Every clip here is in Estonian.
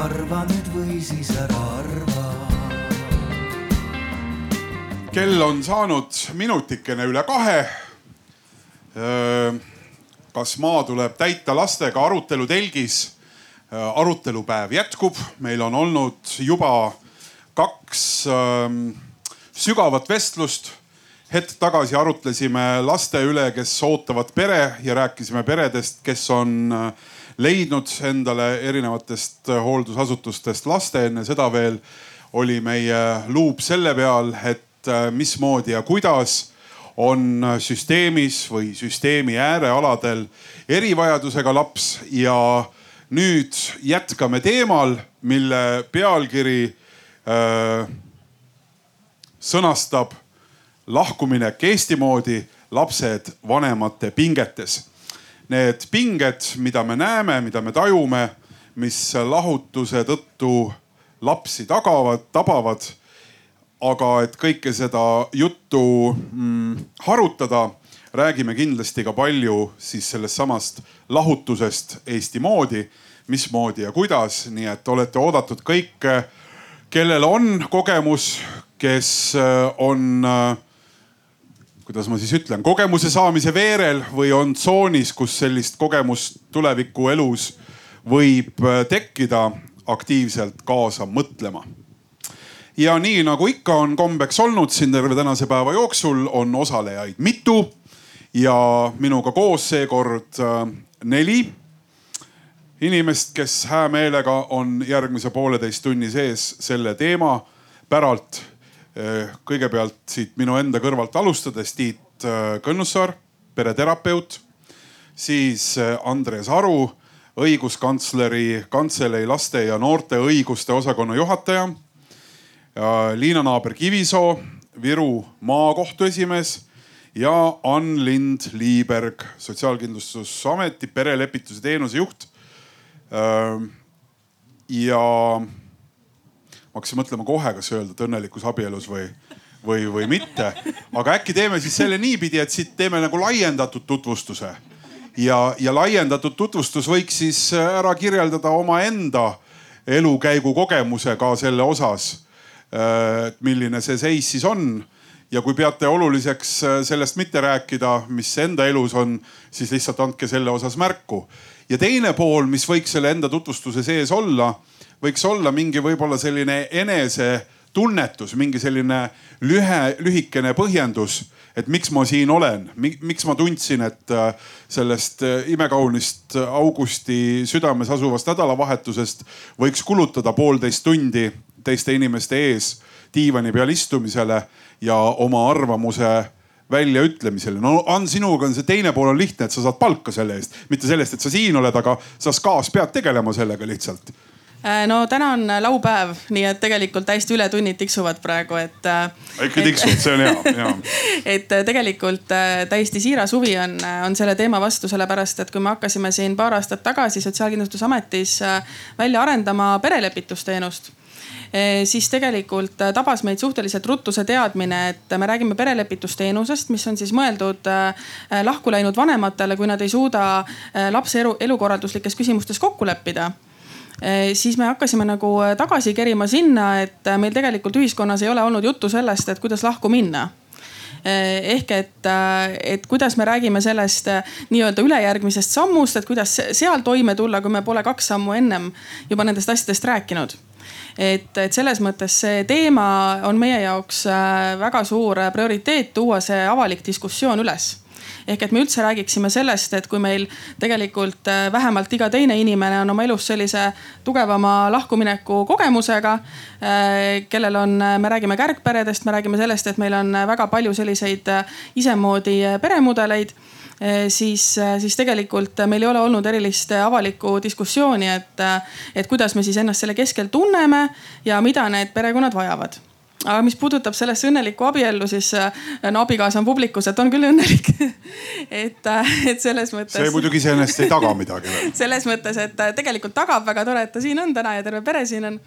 arva nüüd või siis ära arva. kell on saanud minutikene üle kahe. kas maa tuleb täita lastega arutelu telgis? arutelupäev jätkub, meil on olnud juba kaks sügavat vestlust hetk tagasi arutlesime laste üle, kes ootavad pere ja rääkisime peredest, kes on äh, leidnud endale erinevatest äh, hooldusasutustest laste. enne seda veel oli meie luup selle peal, et äh, mismoodi ja kuidas on süsteemis või süsteemi äärealadel erivajadusega laps ja nüüd jätkame teemal, mille pealkiri äh, sõnastab lahkuminek Eesti moodi, lapsed vanemate pingetes. Need pinged, mida me näeme, mida me tajume, mis lahutuse tõttu lapsi tagavad, tabavad. aga et kõike seda juttu mm, harutada, räägime kindlasti ka palju siis sellest samast lahutusest Eesti moodi, mismoodi ja kuidas, nii et olete oodatud kõik, kellel on kogemus, kes äh, on äh, kuidas ma siis ütlen, kogemuse saamise veerel või on tsoonis, kus sellist kogemust tuleviku elus võib äh, tekkida aktiivselt kaasa mõtlema. ja nii nagu ikka on kombeks olnud siin terve tänase päeva jooksul, on osalejaid mitu ja minuga koos seekord äh, neli inimest, kes hää meelega on järgmise pooleteist tunni sees selle teema päralt kõigepealt siit minu enda kõrvalt alustades Tiit eh, Kõnnussaar, pereterapeut. siis eh, Andres Aru, õiguskantsleri kantselei laste ja noorte õiguste osakonna juhataja. Liina Naaber Kivisoo, Viru maakohtu esimees ja Ann Lind Liiberg, Sotsiaalkindlustusameti perelepituse teenuse juht. ja ma hakkasin mõtlema kohe, kas öelda, et õnnelikus abielus või, või, või mitte. aga äkki teeme siis selle niipidi, et siit teeme nagu laiendatud tutvustuse. ja, ja laiendatud tutvustus võiks siis ära kirjeldada omaenda elukäigu kogemuse ka selle osas. et milline see seis siis on ja kui peate oluliseks sellest mitte rääkida, mis enda elus on, siis lihtsalt andke selle osas märku. ja teine pool, mis võiks selle enda tutvustuse sees olla võiks olla mingi võib-olla selline enesetunnetus, mingi selline lühe, lühikene põhjendus, et miks ma siin olen, miks ma tundsin, et äh, sellest äh, imekaunist augusti südames asuvast nädalavahetusest võiks kulutada poolteist tundi teiste inimeste ees diivani peal istumisele ja oma arvamuse väljaütlemisele. no on sinuga on see teine pool on lihtne, et sa saad palka selle eest, mitte selle eest, et sa siin oled, aga sa kaas pead tegelema sellega lihtsalt no täna on laupäev, nii et tegelikult täiesti ületunnid tiksuvad praegu, et. Äh, ikka tiksuvad, see on hea, hea. et äh, tegelikult täiesti siiras huvi on, on selle teema vastu, sellepärast et kui me hakkasime siin paar aastat tagasi Sotsiaalkindlustusametis välja arendama perelepitusteenust siis tegelikult tabas meid suhteliselt ruttu see teadmine, et me räägime perelepitusteenusest, mis on siis mõeldud lahku läinud vanematele, kui nad ei suuda lapse elu, elukorralduslikes küsimustes kokku leppida siis me hakkasime nagu eh, tagasi kerima sinna, et eh, meil tegelikult ühiskonnas ei ole olnud juttu sellest, et kuidas lahku minna. Ehk et, et kuidas me räägime sellest nii-öelda ülejärgmisest sammust, et kuidas seal toime tulla, kui me pole kaks sammu ennem juba nendest asjadest rääkinud. Et, et selles mõttes see teema on meie jaoks väga suur prioriteet tuua see avalik diskussioon üles ehk et me üldse räägiksime sellest, et kui meil tegelikult äh, vähemalt iga teine inimene on oma elus sellise tugevama lahkumineku kogemusega. Äh, kellel on, me räägime kärgperedest, me räägime sellest, et meil on väga palju selliseid äh, isemoodi peremudeleid siis, siis tegelikult meil ei ole olnud erilist avalikku diskussiooni, et, et kuidas me siis ennast selle keskel tunneme ja mida need perekonnad vajavad aga mis puudutab sellesse õnnelikku abiellu, siis äh, no abikaasa on publikus, et on küll õnnelik et, äh, et selles mõttes. see muidugi iseenesest ei taga midagi selles mõttes, et äh, tegelikult tagab väga tore, et ta siin on täna ja terve pere siin on.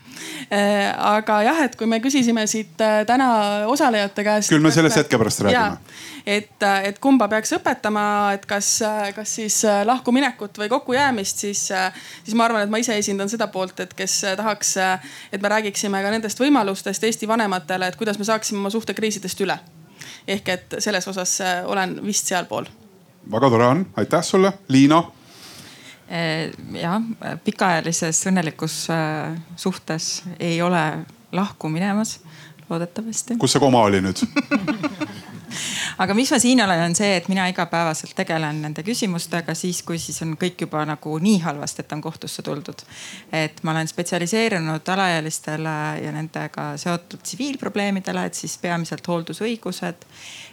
aga jah, et kui me küsisime siit täna osalejate käest. küll me sellest hetke pärast räägime. Et, et kumba peaks õpetama, et kas, kas siis lahkuminekut või kokkujäämist, siis, siis ma arvan, et ma ise esindan seda poolt, et kes tahaks, et me räägiksime ka nendest võimalustest Eesti vanematele, et kuidas me saaksime oma suhtekriisidest üle. ehk et selles osas olen vist sealpool. väga tore on, aitäh sulle, Liina jah, pikaajalises õnnelikus suhtes ei ole lahku minemas, loodetavasti. kus see koma oli nüüd aga miks ma siin olen, on see, et mina igapäevaselt tegelen nende küsimustega siis, kui siis on kõik juba nagu nii halvasti, et on kohtusse tuldud. et ma olen spetsialiseerunud alaealistele ja nendega seotud tsiviilprobleemidele, et siis peamiselt hooldusõigused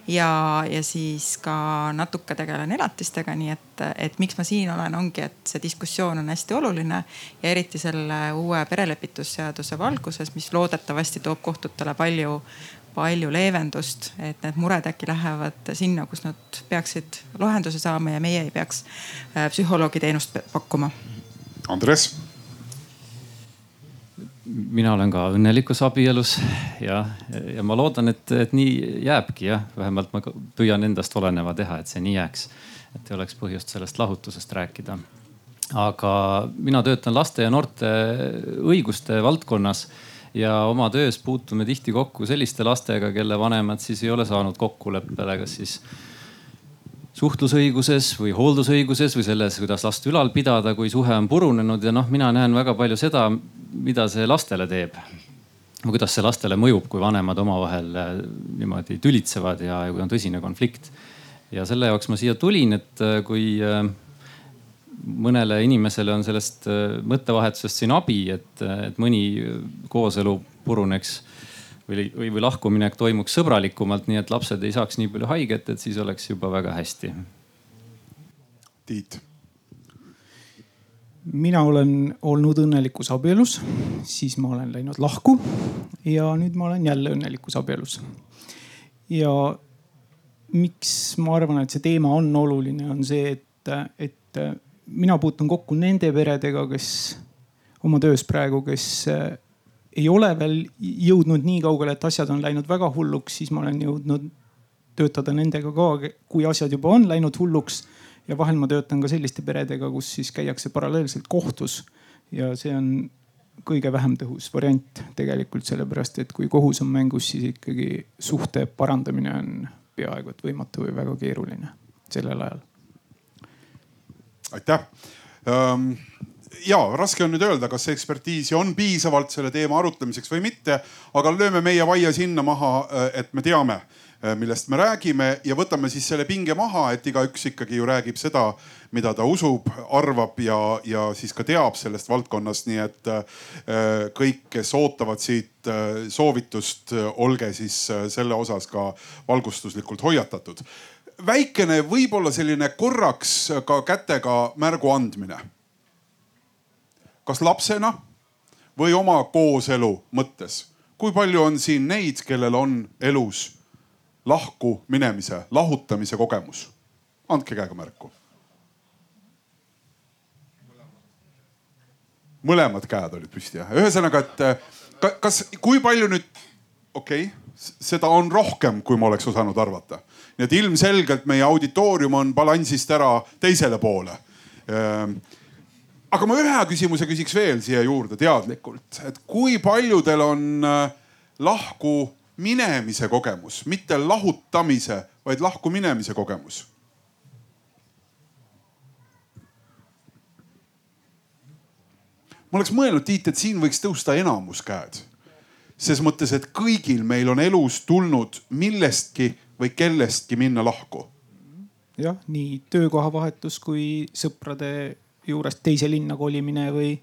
ja, ja siis ka natuke tegelen elatistega, nii et, et miks ma siin olen, ongi, et see diskussioon on hästi oluline ja eriti selle uue perelepitusseaduse valguses, mis loodetavasti toob kohtutele palju palju leevendust, et need mured äkki lähevad sinna, kus nad peaksid lahenduse saama ja meie ei peaks äh, psühholoogi teenust pakkuma. Andres mina olen ka õnnelikus abielus ja, ja ma loodan, et, et nii jääbki jah, vähemalt ma püüan endast oleneva teha, et see nii jääks. et ei oleks põhjust sellest lahutusest rääkida. aga mina töötan laste ja noorte õiguste valdkonnas ja oma töös puutume tihti kokku selliste lastega, kelle vanemad siis ei ole saanud kokkuleppele, kas siis suhtlusõiguses või hooldusõiguses või selles, kuidas last ülal pidada, kui suhe on purunenud ja noh, mina näen väga palju seda, mida see lastele teeb. kuidas see lastele mõjub, kui vanemad omavahel äh, niimoodi tülitsevad ja, ja kui on tõsine konflikt. ja selle jaoks ma siia tulin, et äh, kui äh, mõnele inimesele on sellest äh, mõttevahetusest siin abi, et, et mõni kooselu puruneks või, või, või lahkuminek toimuks sõbralikumalt, nii et lapsed ei saaks nii palju haiget, et siis oleks juba väga hästi. Tiit mina olen olnud õnnelikus abielus, siis ma olen läinud lahku ja nüüd ma olen jälle õnnelikus abielus. ja miks ma arvan, et see teema on oluline, on see, et, et mina puutun kokku nende peredega, kes oma töös praegu, kes eh, ei ole veel jõudnud nii kaugele, et asjad on läinud väga hulluks, siis ma olen jõudnud töötada nendega ka, kui asjad juba on läinud hulluks. ja vahel ma töötan ka selliste peredega, kus siis käiakse paralleelselt kohtus ja see on kõige vähem tõhus variant tegelikult sellepärast, et kui kohus on mängus, siis ikkagi suhte parandamine on peaaegu et võimatu või väga keeruline sellel ajal aitäh. Ähm, ja raske on nüüd öelda, kas ekspertiisi on piisavalt selle teema arutlemiseks või mitte, aga lööme meie vaia sinna maha, äh, et me teame, äh, millest me räägime ja võtame siis selle pinge maha, et igaüks ikkagi ju räägib seda, mida ta usub, arvab ja, ja siis ka teab sellest valdkonnast, nii et äh, kõik, kes ootavad siit soovitust, olge siis selle osas ka valgustuslikult hoiatatud väikene, võib-olla selline korraks ka kätega märgu andmine. kas lapsena või oma kooselu mõttes, kui palju on siin neid, kellel on elus lahku minemise, lahutamise kogemus? andke käega märku. mõlemad käed olid püsti jah, ühesõnaga, et kas, kui palju nüüd, okei okay,, seda on rohkem, kui ma oleks osanud arvata nii et ilmselgelt meie auditoorium on balansist ära teisele poole. Ehm, aga ma ühe küsimuse küsiks veel siia juurde teadlikult, et kui paljudel on äh, lahku minemise kogemus, mitte lahutamise, vaid lahku minemise kogemus? ma oleks mõelnud, Tiit, et siin võiks tõusta enamus käed. ses mõttes, et kõigil meil on elus tulnud millestki või kellestki minna lahku? jah, nii töökohavahetus kui sõprade juurest teise linna kolimine või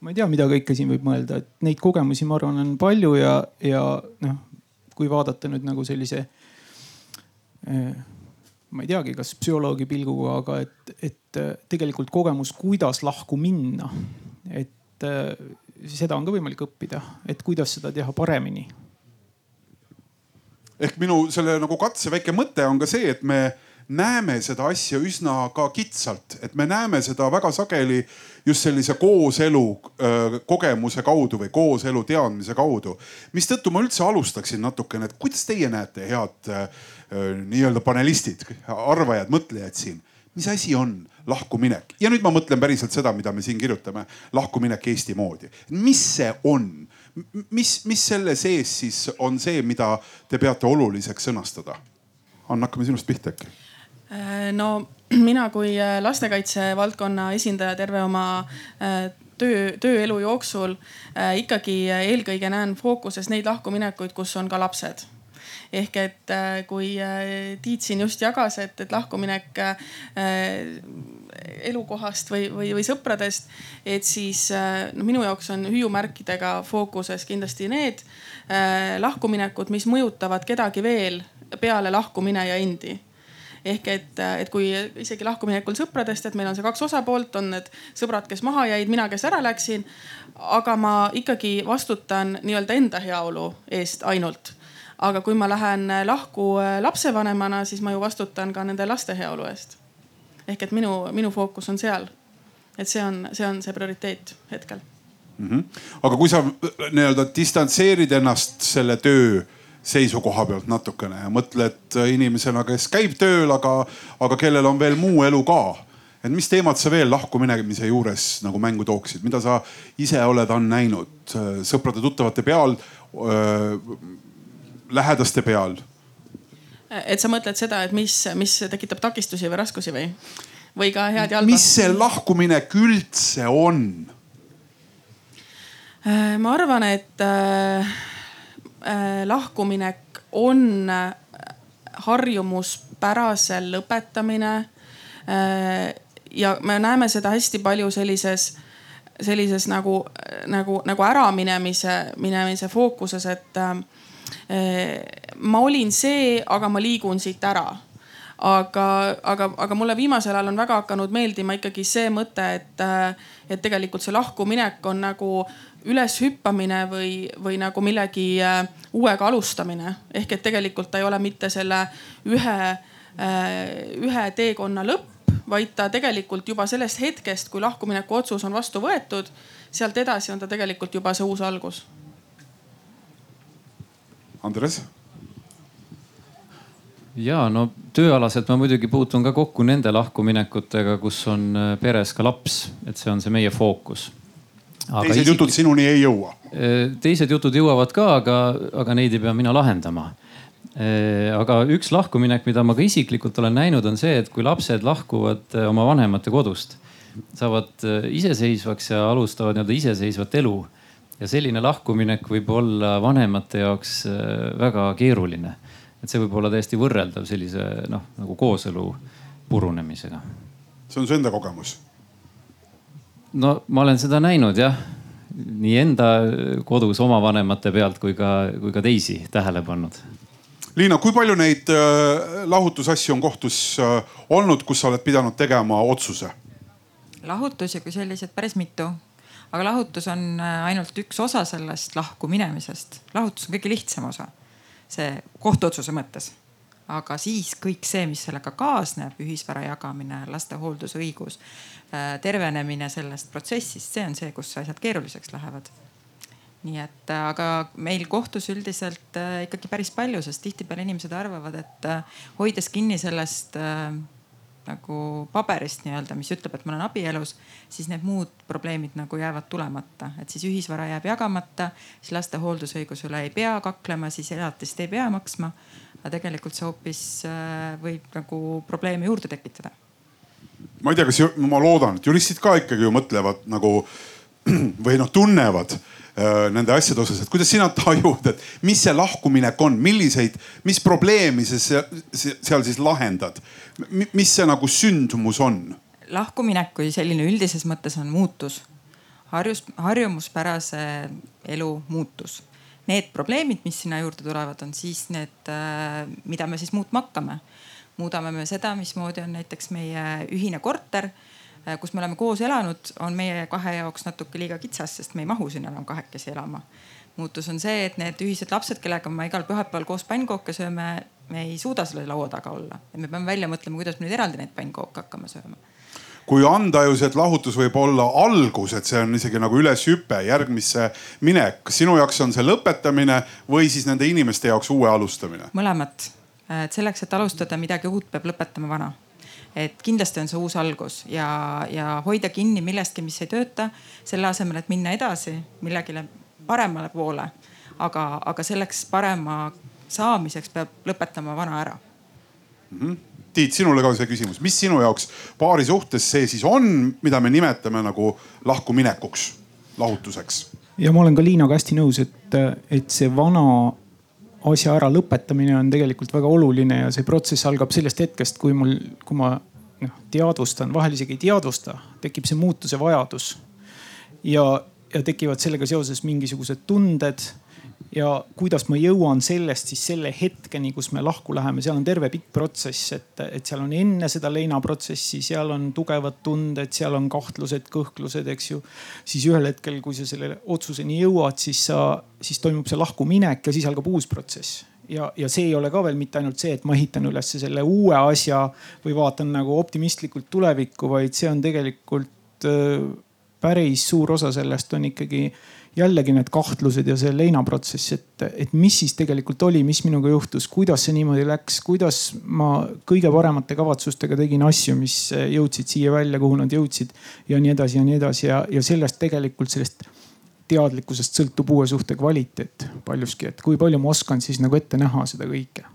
ma ei tea, mida kõike siin võib mõelda, et neid kogemusi, ma arvan, on palju ja, ja noh, kui vaadata nüüd nagu sellise eh, ma ei teagi, kas psühholoogi pilguga, aga et, et tegelikult kogemus, kuidas lahku minna, et eh, seda on ka võimalik õppida, et kuidas seda teha paremini ehk minu selle nagu katse väike mõte on ka see, et me näeme seda asja üsna ka kitsalt, et me näeme seda väga sageli just sellise kooselu öö, kogemuse kaudu või kooselu teadmise kaudu. mistõttu ma üldse alustaksin natukene, et kuidas teie näete, head nii-öelda panelistid, arvajad, mõtlejad siin, mis asi on lahkuminek ja nüüd ma mõtlen päriselt seda, mida me siin kirjutame, lahkuminek Eesti moodi. mis see on? Mis, mis selle sees siis on see, mida te peate oluliseks sõnastada? Ann, hakkame sinust pihta äkki. Äh, no mina kui äh, lastekaitse valdkonna esindaja terve oma äh, töö, tööelu jooksul ikkagi eelkõige näen fookuses neid lahkuminekuid, kus on ka lapsed ehk et kui Tiit siin just jagas, et, et lahkuminek elukohast või, või, või sõpradest. et siis no minu jaoks on hüüumärkidega fookuses kindlasti need äh, lahkuminekud, mis mõjutavad kedagi veel peale lahkumineja endi ehk et, et kui isegi lahkuminekul sõpradest, et meil on see kaks osapoolt, on need sõbrad, kes maha jäid, mina, kes ära läksin. aga ma ikkagi vastutan nii-öelda enda heaolu eest ainult. Aga kui ma lähen lahku lapsevanemana, siis ma ju vastutan ka nende laste heaolu eest ehk et minu, minu fookus on seal. et see on, see on see prioriteet hetkel mm. -hmm. aga kui sa nii-öelda distantseerid ennast selle töö seisukoha pealt natukene ja mõtled inimesena, kes käib tööl, aga, aga kellel on veel muu elu ka. et mis teemad sa veel lahkuminemise juures nagu mängu tooksid, mida sa ise oled, on näinud sõprade-tuttavate peal, lähedaste peal et sa mõtled seda, et mis, mis tekitab takistusi või raskusi või, või ka head jalga? mis see lahkuminek üldse on? Äh, ma arvan, et äh, äh, lahkuminek on harjumuspärase lõpetamine äh,. ja me näeme seda hästi palju sellises, sellises nagu, nagu, nagu äraminemise, minemise fookuses, et äh, ma olin see, aga ma liigun siit ära aga, aga, aga mulle viimasel ajal on väga hakanud meeldima ikkagi see mõte, et, eh, et tegelikult see lahkuminek on nagu üleshüppamine või, või nagu millegi eh, uuega alustamine. ehk et tegelikult ta ei ole mitte selle ühe, ühe teekonna lõpp, vaid ta tegelikult juba sellest hetkest, kui lahkumineku otsus on vastu võetud, sealt edasi on ta tegelikult juba see uus algus Andres? ja no tööalaselt ma muidugi puutun ka kokku nende lahkuminekutega, kus on äh, peres ka laps, et see on see meie fookus. teised isik... jutud sinuni ei jõua? Äh, teised jutud jõuavad ka, aga, aga neid ei pea mina lahendama. Äh, aga üks lahkuminek, mida ma ka isiklikult olen näinud, on see, et kui lapsed lahkuvad oma vanemate kodust, saavad iseseisvaks ja alustavad nii-öelda iseseisvat elu ja selline lahkuminek võib olla vanemate jaoks äh, väga keeruline. et see võib olla täiesti võrreldav sellise noh, nagu kooselu purunemisega. see on su enda kogemus? no ma olen seda näinud jah, nii enda kodus oma vanemate pealt kui ka, kui ka teisi tähele pannud. Liina, kui palju neid äh, lahutusasju on kohtus äh, olnud, kus sa oled pidanud tegema otsuse? lahutusi kui selliseid päris mitu aga lahutus on äh, ainult üks osa sellest lahku minemisest. lahutus on kõige lihtsam osa, see kohtuotsuse mõttes. aga siis kõik see, mis sellega kaasneb, ühisvara jagamine, laste hooldusõigus, äh, tervenemine sellest protsessist, see on see, kus asjad keeruliseks lähevad nii et äh, aga meil kohtus üldiselt ikkagi päris palju, sest tihtipeale inimesed arvavad, et hoides kinni sellest nagu paberist nii-öelda, mis ütleb, et ma olen abielus, siis need muud probleemid nagu jäävad tulemata, et siis ühisvara jääb jagamata, siis laste hooldusõiguse üle ei pea kaklema, siis elatist ei pea maksma. aga tegelikult see hoopis äh, võib nagu probleeme juurde tekitada. ma ei tea, kas ma loodan, et juristid ka ikkagi ju mõtlevad nagu või noh, tunnevad nende asjade osas, et kuidas sina tajud, et mis see lahkuminek on, milliseid, mis probleemi sa seal siis lahendad? mis see nagu sündmus on? lahkuminek kui selline üldises mõttes on muutus, harjus, harjumuspärase elu muutus. Need probleemid, mis sinna juurde tulevad, on siis need, äh, mida me siis muutma hakkame. muudame me seda, mismoodi on näiteks meie ühine korter Äh, kus me oleme koos elanud, on meie kahe jaoks natuke liiga kitsas, sest me ei mahu sinna enam kahekesi elama. muutus on see, et need ühised lapsed, kellega me igal pühapäeval koos pannkooke sööme, me ei suuda selle laua taga olla. me peame välja mõtlema, kuidas me nüüd eraldi neid pannkooke hakkame sööma kui anda ju see, et lahutus võib olla algus, et see on isegi nagu üleshüpe, järgmisse minek. kas sinu jaoks on see lõpetamine või siis nende inimeste jaoks uue alustamine? mõlemat. et selleks, et alustada midagi uut, peab lõpetama vana et kindlasti on see uus algus ja, ja hoida kinni millestki, mis ei tööta, selle asemel, et minna edasi millegile paremale poole. aga, aga selleks parema saamiseks peab lõpetama vana ära mm. -hmm. Tiit, sinule ka see küsimus, mis sinu jaoks paari suhtes see siis on, mida me nimetame nagu lahkuminekuks, lahutuseks? ja ma olen ka Liinaga hästi nõus, et, et see vana asja ära lõpetamine on tegelikult väga oluline ja see protsess algab sellest hetkest, kui mul, kui ma noh teadvustan, vahel isegi ei teadvusta, tekib see muutuse vajadus. ja, ja tekivad sellega seoses mingisugused tunded ja kuidas ma jõuan sellest siis selle hetkeni, kus me lahku läheme, seal on terve pikk protsess, et, et seal on enne seda leinaprotsessi, seal on tugevad tunded, seal on kahtlused, kõhklused, eks ju. siis ühel hetkel, kui sa selle otsuseni jõuad, siis sa, siis toimub see lahkuminek ja siis algab uus protsess ja, ja see ei ole ka veel mitte ainult see, et ma ehitan üles selle uue asja või vaatan nagu optimistlikult tulevikku, vaid see on tegelikult äh, päris suur osa sellest on ikkagi jällegi need kahtlused ja see leinaprotsess, et, et mis siis tegelikult oli, mis minuga juhtus, kuidas see niimoodi läks, kuidas ma kõige paremate kavatsustega tegin asju, mis jõudsid siia välja, kuhu nad jõudsid ja nii edasi ja nii edasi ja, ja sellest tegelikult sellest teadlikkusest sõltub uue suhte kvaliteet paljuski, et kui palju ma oskan siis nagu ette näha seda kõike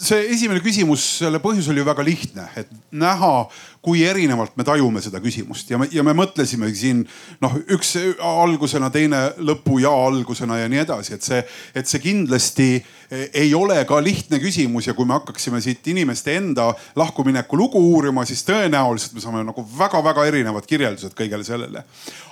see esimene küsimus, selle põhjus oli ju väga lihtne, et näha, kui erinevalt me tajume seda küsimust. Ja me, ja me mõtlesime siin noh, üks algusena, teine lõpu ja algusena ja nii edasi, et see, et see kindlasti ei ole ka lihtne küsimus. Ja kui me hakkaksime siit inimeste enda lahkumineku lugu uurima, siis tõenäoliselt me saame nagu väga-väga erinevad kirjeldused kõigele sellele.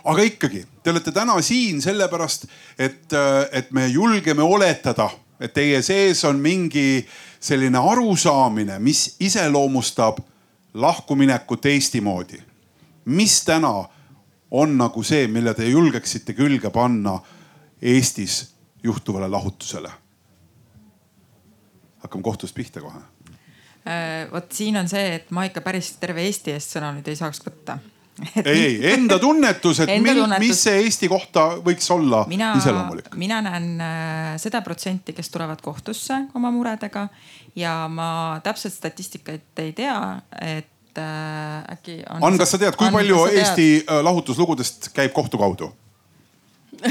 aga ikkagi, te olete täna siin sellepärast, et, et me julgeme oletada, et teie sees on mingi selline arusaamine, mis iseloomustab lahkuminekut Eesti moodi. mis täna on nagu see, mille te julgeksite külge panna Eestis juhtuvale lahutusele? hakkame kohtust pihta kohe. Äh, vot siin on see, et ma ikka päris terve Eesti eest sõna nüüd ei saaks võtta ei, ei enda tunnetus, et enda tunnetus. mis see Eesti kohta võiks olla mina, iseloomulik? mina näen äh, seda protsenti, kes tulevad kohtusse oma muredega ja ma täpselt statistikat ei tea, et äh, äkki on. Ann, kas sa tead, kui palju Eesti tead? Äh, lahutuslugudest käib kohtu kaudu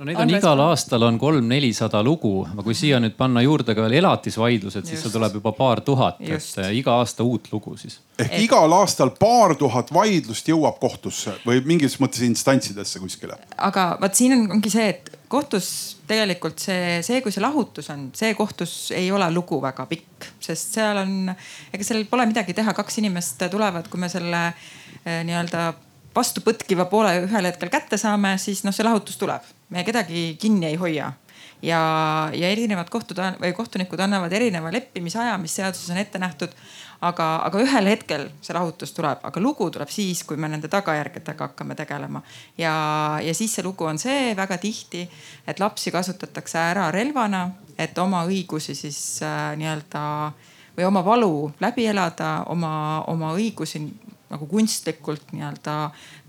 no neid on, on igal aastal on kolm-nelisada lugu, aga kui siia nüüd panna juurde ka veel elatisvaidlused, siis seal tuleb juba paar tuhat, et äh, iga aasta uut lugu siis. ehk et... igal aastal paar tuhat vaidlust jõuab kohtusse või mingis mõttes instantsidesse kuskile. aga vot siin on, ongi see, et kohtus tegelikult see, see, kui see lahutus on, see kohtus ei ole lugu väga pikk, sest seal on, ega seal pole midagi teha, kaks inimest tulevad, kui me selle eh, nii-öelda vastu põtkiva poole ühel hetkel kätte saame, siis noh, see lahutus tuleb. me kedagi kinni ei hoia. ja, ja erinevad kohtud või kohtunikud annavad erineva leppimisaja, mis seaduses on ette nähtud. aga, aga ühel hetkel see lahutus tuleb, aga lugu tuleb siis, kui me nende tagajärgedega hakkame tegelema. ja, ja siis see lugu on see väga tihti, et lapsi kasutatakse ära relvana, et oma õigusi siis äh, nii-öelda või oma valu läbi elada, oma, oma õigusi nagu kunstlikult nii-öelda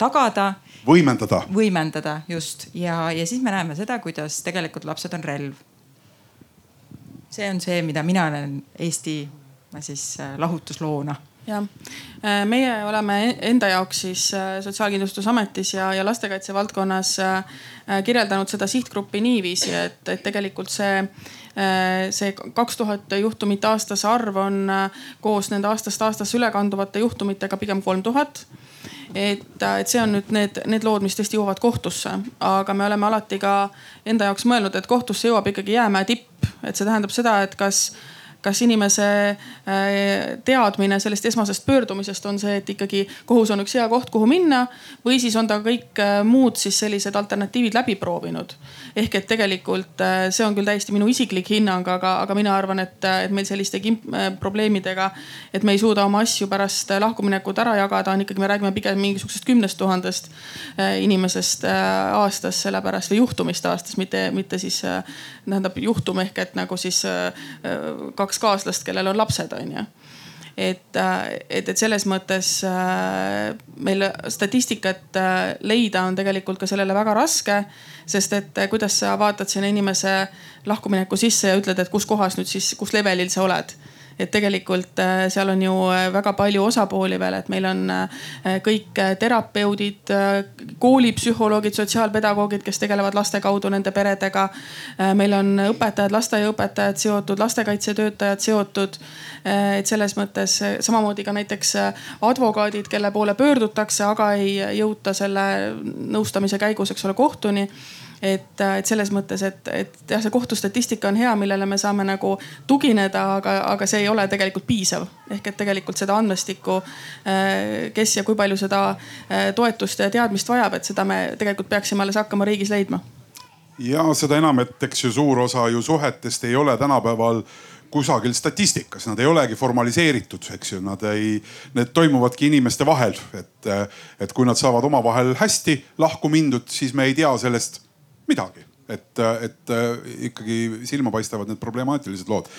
tagada. võimendada. võimendada just ja, ja siis me näeme seda, kuidas tegelikult lapsed on relv. see on see, mida mina näen Eesti siis äh, lahutusloona jah, äh, meie oleme enda jaoks siis äh, Sotsiaalkindlustusametis ja, ja lastekaitse valdkonnas kirjeldanud seda sihtgruppi niiviisi, et, et tegelikult see Äh, see kaks tuhat juhtumit aastas arv on äh, koos nende aastast aastasse üle kanduvate juhtumitega pigem kolm tuhat. Et, äh, et see on nüüd need, need lood, mis tõesti jõuavad kohtusse, aga me oleme alati ka enda jaoks mõelnud, et kohtusse jõuab ikkagi jäämäe tipp, et see tähendab seda, et kas kas inimese teadmine sellest esmasest pöördumisest on see, et ikkagi kohus on üks hea koht, kuhu minna või siis on ta kõik muud siis sellised alternatiivid läbi proovinud. ehk et tegelikult see on küll täiesti minu isiklik hinnang, aga, aga mina arvan, et, et meil selliste probleemidega, et me ei suuda oma asju pärast lahkuminekut ära jagada, on ikkagi, me räägime pigem mingisugusest kümnest tuhandest inimesest aastas sellepärast või juhtumist aastas, mitte, mitte siis tähendab juhtum ehk et nagu siis kaks kaaslast, kellel on lapsed, on ju et, et, et selles mõttes äh, meil statistikat äh, leida on tegelikult ka sellele väga raske. sest et äh, kuidas sa vaatad sinna inimese lahkumineku sisse ja ütled, et kus kohas nüüd siis, kus levelil sa oled et tegelikult äh, seal on ju äh, väga palju osapooli veel, et meil on äh, kõik terapeudid, koolipsühholoogid, sotsiaalpedagoogid, kes tegelevad laste kaudu nende peredega. meil on õpetajad, lasteaiaõpetajad seotud, lastekaitsetöötajad seotud. et selles mõttes samamoodi ka näiteks advokaadid, kelle poole pöördutakse, aga ei jõuta selle nõustamise käigus, eks ole, kohtuni et, et selles mõttes, et, et jah, see kohtustatistika on hea, millele me saame nagu tugineda, aga, aga see ei ole tegelikult piisav. ehk et tegelikult seda andmestikku, äh, kes ja kui palju seda äh, toetust ja teadmist vajab, et seda me tegelikult peaksime alles hakkama riigis leidma. ja seda enam, et eks ju suur osa ju suhetest ei ole tänapäeval kusagil statistikas, nad ei olegi formaliseeritud, eks ju, nad ei, need toimuvadki inimeste vahel, et, et kui nad saavad omavahel hästi lahku mindud, siis me ei tea sellest midagi, et, et ikkagi silma paistavad need problemaatilised lood.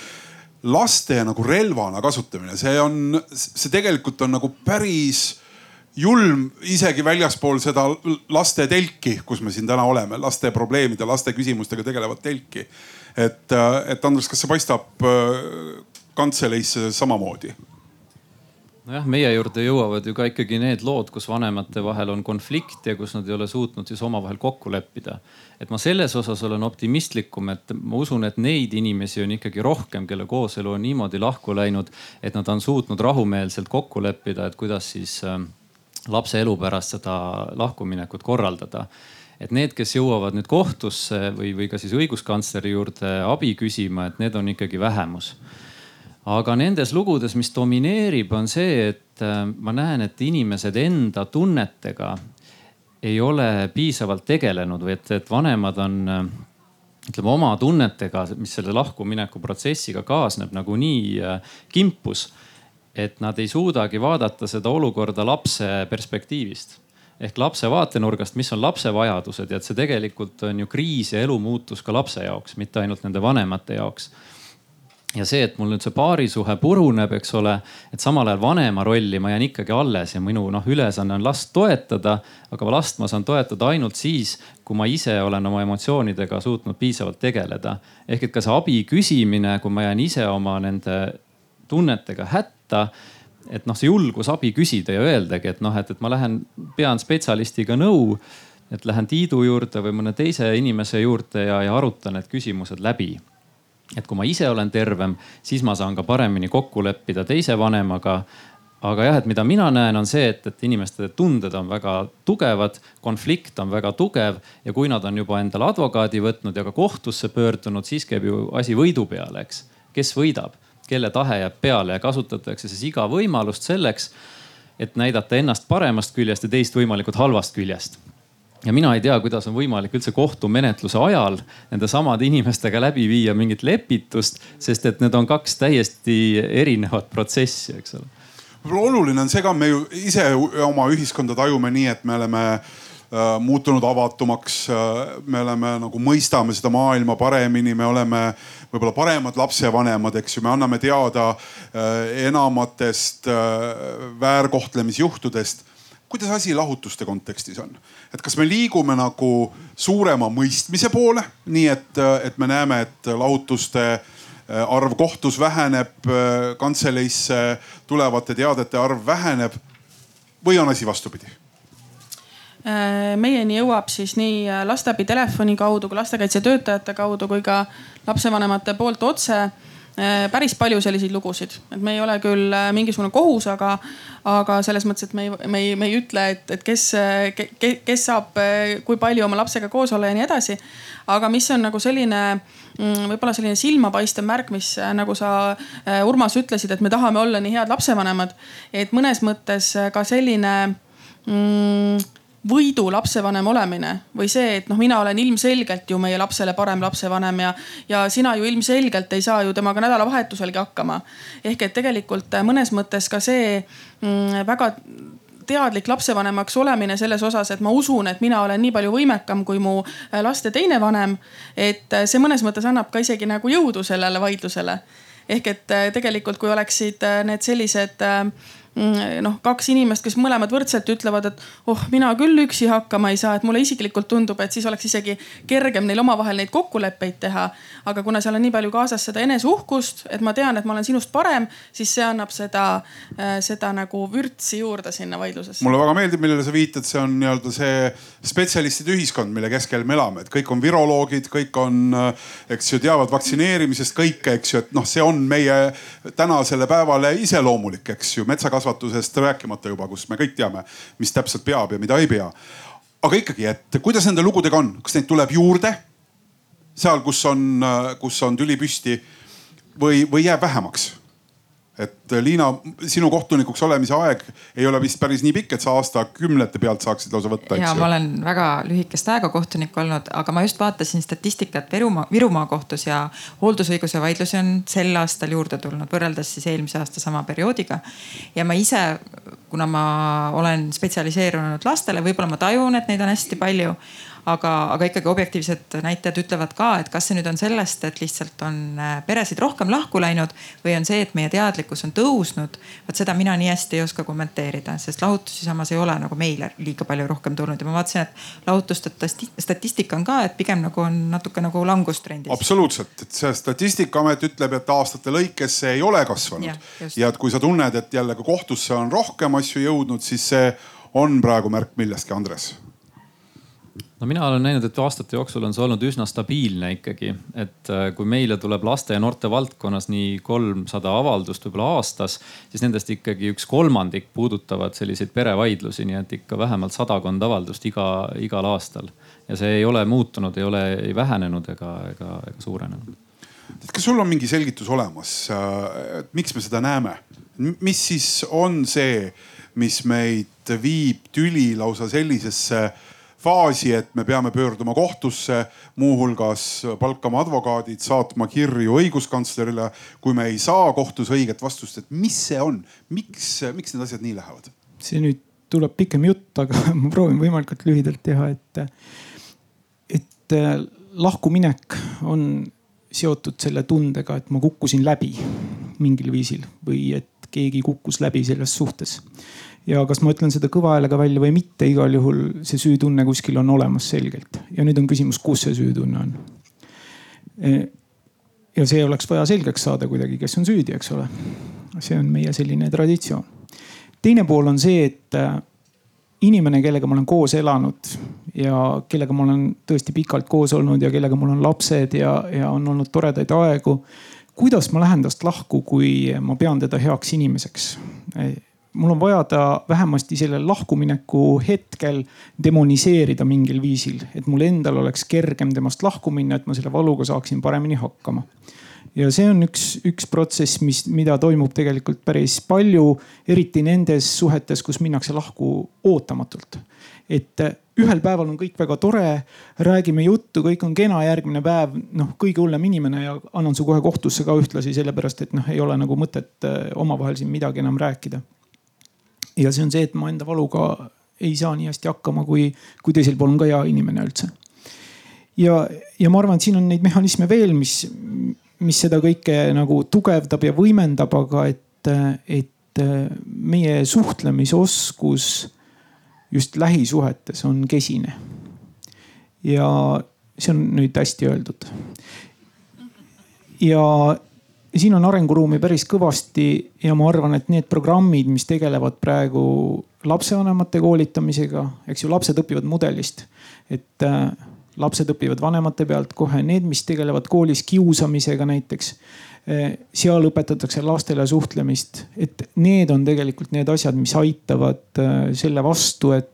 laste nagu relvana kasutamine, see on, see tegelikult on nagu päris julm isegi väljaspool seda laste telki, kus me siin täna oleme, laste probleemide, laste küsimustega tegelevat telki. et, et Andres, kas see paistab äh, kantseleisse samamoodi? Nojah, meie juurde jõuavad ju ka ikkagi need lood, kus vanemate vahel on konflikt ja kus nad ei ole suutnud siis omavahel kokku leppida. et ma selles osas olen optimistlikum, et ma usun, et neid inimesi on ikkagi rohkem, kelle kooselu on niimoodi lahku läinud, et nad on suutnud rahumeelselt kokku leppida, et kuidas siis äh, lapse elu pärast seda lahkuminekut korraldada et need, kes jõuavad nüüd kohtusse või, või ka siis õiguskantsleri juurde abi küsima, et need on ikkagi vähemus aga nendes lugudes, mis domineerib, on see, et äh, ma näen, et inimesed enda tunnetega ei ole piisavalt tegelenud või et, et vanemad on äh, ütleme oma tunnetega, mis selle lahkumineku protsessiga kaasneb, nagunii äh, kimpus. et nad ei suudagi vaadata seda olukorda lapse perspektiivist ehk lapse vaatenurgast, mis on lapse vajadused ja et see tegelikult on ju kriis ja elumuutus ka lapse jaoks, mitte ainult nende vanemate jaoks ja see, et mul nüüd see paarisuhe puruneb, eks ole, et samal ajal vanema rolli ma jään ikkagi alles ja minu noh, ülesanne on last toetada. aga last ma saan toetada ainult siis, kui ma ise olen oma emotsioonidega suutnud piisavalt tegeleda. ehk et ka see abi küsimine, kui ma jään ise oma nende tunnetega hätta et noh, see julgus abi küsida ja öeldagi, et noh, et, et ma lähen, pean spetsialistiga nõu. et lähen Tiidu juurde või mõne teise inimese juurde ja, ja arutan need küsimused läbi et kui ma ise olen tervem, siis ma saan ka paremini kokku leppida teise vanemaga. aga jah, et mida mina näen, on see, et, et inimeste tunded on väga tugevad, konflikt on väga tugev ja kui nad on juba endale advokaadi võtnud ja ka kohtusse pöördunud, siis käib ju asi võidu peale, eks. kes võidab, kelle tahe jääb peale ja kasutatakse siis iga võimalust selleks, et näidata ennast paremast küljest ja teist võimalikult halvast küljest ja mina ei tea, kuidas on võimalik üldse kohtumenetluse ajal nende samade inimestega läbi viia mingit lepitust, sest et need on kaks täiesti erinevat protsessi, eks ole. võib-olla oluline on see ka, me ju ise oma ühiskonda tajume nii, et me oleme äh, muutunud avatumaks äh,. me oleme nagu mõistame seda maailma paremini, me oleme võib-olla paremad lapsevanemad, eks ju, me anname teada äh, enamatest äh, väärkohtlemisjuhtudest kuidas asi lahutuste kontekstis on? et kas me liigume nagu suurema mõistmise poole, nii et, et me näeme, et lahutuste äh, arv kohtus väheneb, äh, kantseleisse tulevate teadete arv väheneb või on asi vastupidi? Äh, meieni jõuab siis nii lasteabi telefoni kaudu kui lastekaitsetöötajate kaudu kui ka lapsevanemate poolt otse päris palju selliseid lugusid, et me ei ole küll mingisugune kohus, aga, aga selles mõttes, et me ei, me ei, me ei ütle, et, et kes ke,, kes saab, kui palju oma lapsega koos olla ja nii edasi. aga mis on nagu selline mm, võib-olla selline silmapaistev märk, mis nagu sa Urmas ütlesid, et me tahame olla nii head lapsevanemad, et mõnes mõttes ka selline mm, võidu lapsevanem olemine või see, et noh, mina olen ilmselgelt ju meie lapsele parem lapsevanem ja, ja sina ju ilmselgelt ei saa ju temaga nädalavahetuselgi hakkama. ehk et tegelikult mõnes mõttes ka see mm, väga teadlik lapsevanemaks olemine selles osas, et ma usun, et mina olen nii palju võimekam kui mu laste teine vanem. et see mõnes mõttes annab ka isegi nagu jõudu sellele vaidlusele. ehk et tegelikult, kui oleksid need sellised äh, noh, kaks inimest, kes mõlemad võrdselt ütlevad, et oh, mina küll üksi hakkama ei saa, et mulle isiklikult tundub, et siis oleks isegi kergem neil omavahel neid kokkuleppeid teha. aga kuna seal on nii palju kaasas seda eneseuhkust, et ma tean, et ma olen sinust parem, siis see annab seda, äh, seda nagu vürtsi juurde sinna vaidlusesse. mulle väga meeldib, millele sa viitad, see on nii-öelda see spetsialistide ühiskond, mille keskel me elame, et kõik on viroloogid, kõik on, äh, eks ju, teavad vaktsineerimisest kõike, eks ju, et noh, see on meie tänasele päevale iseloomulik, eks ju, metsakasvatus kasvatusest rääkimata juba, kus me kõik teame, mis täpselt peab ja mida ei pea. aga ikkagi, et kuidas nende lugudega on, kas neid tuleb juurde? seal, kus on, kus on tüli püsti või, või jääb vähemaks? Et Liina, sinu kohtunikuks olemise aeg ei ole vist päris nii pikk, et sa aastakümnete pealt saaksid lausa võtta. ja ma olen väga lühikest aega kohtunik olnud, aga ma just vaatasin statistikat Virumaa, Virumaa kohtus ja hooldusõiguse vaidlusi on sel aastal juurde tulnud võrreldes siis eelmise aasta sama perioodiga. ja ma ise, kuna ma olen spetsialiseerunud lastele, võib-olla ma tajun, et neid on hästi palju aga, aga ikkagi objektiivsed näitajad ütlevad ka, et kas see nüüd on sellest, et lihtsalt on äh, peresid rohkem lahku läinud või on see, et meie teadlikkus on tõusnud. vot seda mina nii hästi ei oska kommenteerida, sest lahutusi samas ei ole nagu meile liiga palju rohkem tulnud. Ja ma vaatasin, et lahutuste statistika on ka, et pigem nagu on natuke nagu langustrendis. absoluutselt, et see statistikaamet ütleb, et aastate lõikes see ei ole kasvanud. Ja, ja et kui sa tunned, et jälle ka kohtusse on rohkem asju jõudnud, siis see on praegu märk millestki, Andres no mina olen näinud, et aastate jooksul on see olnud üsna stabiilne ikkagi, et äh, kui meile tuleb laste ja noorte valdkonnas nii kolmsada avaldust võib-olla aastas, siis nendest ikkagi üks kolmandik puudutavad selliseid perevaidlusi, nii et ikka vähemalt sadakond avaldust iga, igal aastal. ja see ei ole muutunud, ei ole ei vähenenud ega, ega, ega suurenenud. kas sul on mingi selgitus olemas, äh, miks me seda näeme? mis siis on see, mis meid viib tüli lausa sellisesse faasi, et me peame pöörduma kohtusse, muuhulgas palkama advokaadid, saatma kirju õiguskantslerile, kui me ei saa kohtus õiget vastust, et mis see on, miks, miks need asjad nii lähevad? see nüüd tuleb pikem jutt, aga ma proovin võimalikult lühidalt teha, et, et lahkuminek on seotud selle tundega, et ma kukkusin läbi mingil viisil või et keegi kukkus läbi selles suhtes ja kas ma ütlen seda kõva häälega välja või mitte, igal juhul see süütunne kuskil on olemas selgelt. ja nüüd on küsimus, kus see süütunne on. E, ja see oleks vaja selgeks saada kuidagi, kes on süüdi, eks ole. see on meie selline traditsioon. teine pool on see, et äh, inimene, kellega ma olen koos elanud ja kellega ma olen tõesti pikalt koos olnud ja kellega mul on lapsed ja, ja on olnud toredaid aegu. kuidas ma lähen tast lahku, kui ma pean teda heaks inimeseks? Mul on vaja ta vähemasti sellel lahkumineku hetkel demoniseerida mingil viisil, et mul endal oleks kergem temast lahku minna, et ma selle valuga saaksin paremini hakkama. ja see on üks, üks protsess, mis, mida toimub tegelikult päris palju, eriti nendes suhetes, kus minnakse lahku ootamatult. et ühel päeval on kõik väga tore, räägime juttu, kõik on kena, järgmine päev noh, kõige hullem inimene ja annan su kohe kohtusse ka ühtlasi sellepärast, et noh, ei ole nagu mõtet eh, omavahel siin midagi enam rääkida ja see on see, et ma enda valuga ei saa nii hästi hakkama, kui, kui teisel pool on ka hea inimene üldse. ja, ja ma arvan, et siin on neid mehhanisme veel, mis, mis seda kõike nagu tugevdab ja võimendab, aga et, et meie suhtlemisoskus just lähisuhetes on kesine. ja see on nüüd hästi öeldud. ja siin on arenguruumi päris kõvasti ja ma arvan, et need programmid, mis tegelevad praegu lapsevanemate koolitamisega, eks ju, lapsed õpivad mudelist. et äh, lapsed õpivad vanemate pealt kohe, need, mis tegelevad koolis kiusamisega näiteks. seal õpetatakse lastele suhtlemist, et need on tegelikult need asjad, mis aitavad selle vastu, et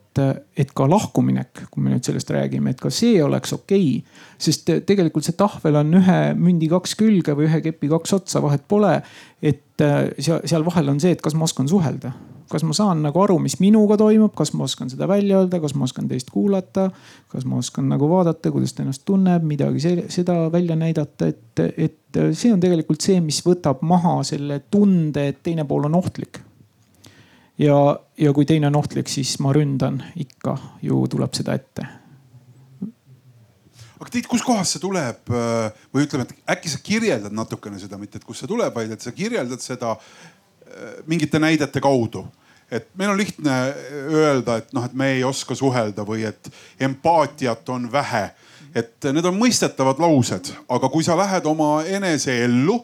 et ka lahkuminek, kui me nüüd sellest räägime, et ka see oleks okei okay.. sest tegelikult see tahvel on ühe mündi kaks külge või ühe kepi kaks otsa, vahet pole. et seal, seal vahel on see, et kas ma oskan suhelda kas ma saan nagu aru, mis minuga toimub, kas ma oskan seda välja öelda, kas ma oskan teist kuulata, kas ma oskan nagu vaadata, kuidas ta ennast tunneb, midagi seda välja näidata, et, et see on tegelikult see, mis võtab maha selle tunde, et teine pool on ohtlik. Ja, ja kui teine on ohtlik, siis ma ründan. Ikka ju tuleb seda ette. Aga Tiit, kuskohast see tuleb? Või ütleme, et äkki sa kirjeldad natukene seda, mitte et kust see tuleb, vaid et sa kirjeldad seda mingite näidete kaudu. Et meil on lihtne öelda, et noh, et me ei oska suhelda või et empaatiat on vähe. et need on mõistetavad laused, aga kui sa lähed oma eneseellu,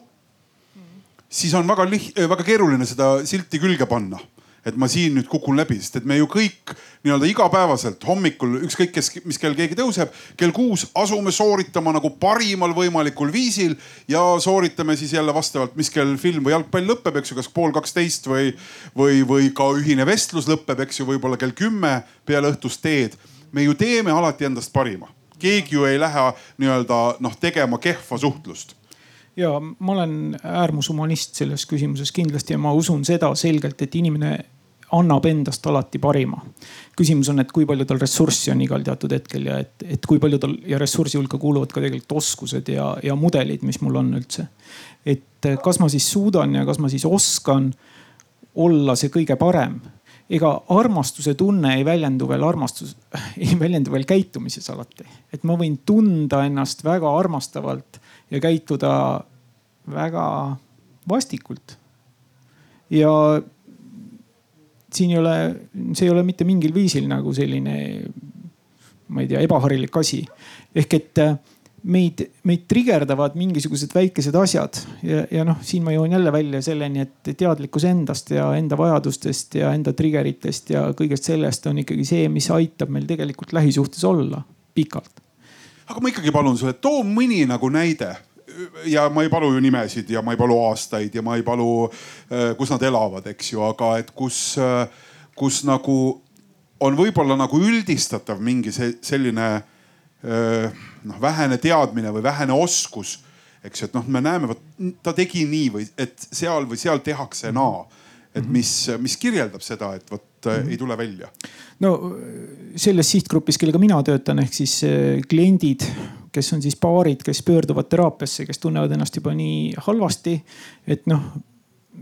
siis on väga liht-, väga keeruline seda silti külge panna et ma siin nüüd kukun läbi, sest et me ju kõik nii-öelda igapäevaselt hommikul, ükskõik kes, mis kell keegi tõuseb, kell kuus asume sooritama nagu parimal võimalikul viisil ja sooritame siis jälle vastavalt, mis kell film või jalgpall lõpeb, eks ju, kas pool kaksteist või, või, või ka ühine vestlus lõpeb, eks ju, võib-olla kell kümme peale õhtust teed. me ju teeme alati endast parima, keegi ju ei lähe nii-öelda noh tegema kehva suhtlust ja ma olen äärmushumanist selles küsimuses kindlasti ja ma usun seda selgelt, et inimene annab endast alati parima. küsimus on, et kui palju tal ressurssi on igal teatud hetkel ja et, et kui palju tal ja ressursi hulka kuuluvad ka tegelikult oskused ja, ja mudelid, mis mul on üldse. et kas ma siis suudan ja kas ma siis oskan olla see kõige parem ega armastuse tunne ei väljendu veel armastus, ei väljendu veel käitumises alati. et ma võin tunda ennast väga armastavalt ja käituda väga vastikult. ja siin ei ole, see ei ole mitte mingil viisil nagu selline, ma ei tea, ebaharilik asi. ehk et äh, meid, meid trigerdavad mingisugused väikesed asjad ja, ja noh, siin ma jõuan jälle välja selleni, et teadlikkus endast ja enda vajadustest ja enda triggeritest ja kõigest sellest on ikkagi see, mis aitab meil tegelikult lähisuhtes olla pikalt. aga ma ikkagi palun sulle, too mõni nagu näide ja ma ei palu ju nimesid ja ma ei palu aastaid ja ma ei palu, äh, kus nad elavad, eks ju, aga et kus, äh, kus nagu on võib-olla nagu üldistatav mingi selline äh, noh, vähene teadmine või vähene oskus. eks ju, et noh, me näeme, vot ta tegi nii või et seal või seal tehakse naa. et mhm. mis, mis kirjeldab seda, et vot mm -hmm. ei tule välja. no selles sihtgrupis, kellega mina töötan, ehk siis kliendid kes on siis paarid, kes pöörduvad teraapiasse, kes tunnevad ennast juba nii halvasti, et noh,